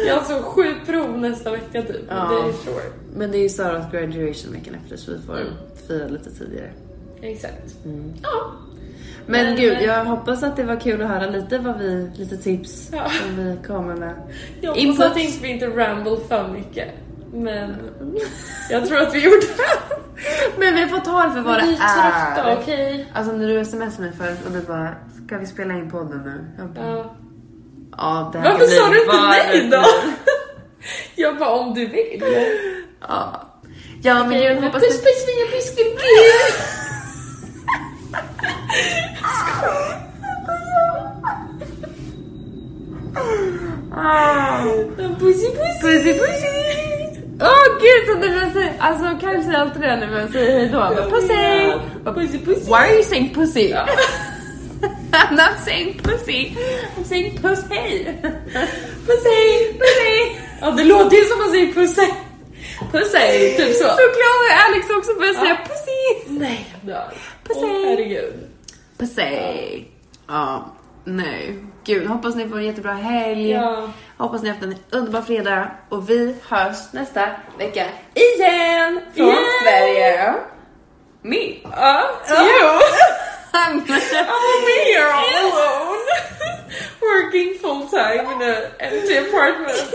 Speaker 2: Jag har så sju prov nästa vecka typ.
Speaker 1: Ja.
Speaker 2: Det är sure.
Speaker 1: Men det är ju Saras graduation veckan efter så vi får
Speaker 2: Mm.
Speaker 1: fira lite tidigare.
Speaker 2: Exakt. Ja.
Speaker 1: Men,
Speaker 2: Men-
Speaker 1: gud, jag hoppas att det var kul att höra lite vad vi, lite tips
Speaker 2: Ja.
Speaker 1: som vi kommer med.
Speaker 2: Jag hoppas
Speaker 1: Input.
Speaker 2: att vi inte ramble för mycket. Men jag tror att vi gjorde det.
Speaker 1: Men vi får ta det för vad
Speaker 2: Vi
Speaker 1: det
Speaker 2: är
Speaker 1: är.
Speaker 2: okej?
Speaker 1: Alltså när du smsade mig förut och du bara, ska vi spela in podden nu? Jag bara,
Speaker 2: Ja.
Speaker 1: ja, det här
Speaker 2: Varför sa du inte nej då?
Speaker 1: blir."
Speaker 2: Jag bara om du vill.
Speaker 1: Ja. Ja, men jag hoppas
Speaker 2: puss puss mina biskopar.
Speaker 1: Ah.
Speaker 2: Pussy pussy.
Speaker 1: Pussy pussy! Åh gud så nervös Alltså Kyle säger alltid det när vi säger hejdå. Han bara, Pussy!
Speaker 2: Pussy pussy.
Speaker 1: Why are you saying pussy? I'm not saying pussy. I'm saying pussy. pussy, pussy.
Speaker 2: Ja det låter ju som man säger pussy. Pussy, typ så.
Speaker 1: Så Chloe och Alex också börjar säga pussy.
Speaker 2: Nej.
Speaker 1: Pussy.
Speaker 2: Åh herregud.
Speaker 1: Pussy. Ja, nej. Gud, hoppas ni får en jättebra helg.
Speaker 2: Ja.
Speaker 1: Hoppas ni har haft en underbar fredag. Och vi hörs nästa vecka igen från
Speaker 2: Yeah.
Speaker 1: Sverige. Me.
Speaker 2: Ja,
Speaker 1: Jo.
Speaker 2: I'm here all alone. Working full time in an empty apartment.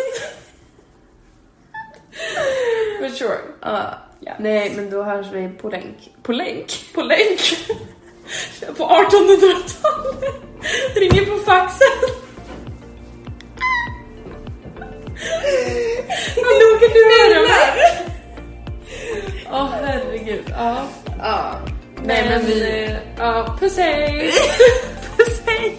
Speaker 2: But sure.
Speaker 1: Ja.
Speaker 2: Ja.
Speaker 1: Nej, men då hörs vi på länk. På länk?
Speaker 2: På länk. På 1800-talet. Ringer på faxen. Vad noga du är Åh oh, herregud. Ja.
Speaker 1: ja.
Speaker 2: Nej men vi... Eh, ja, puss hej! puss hej!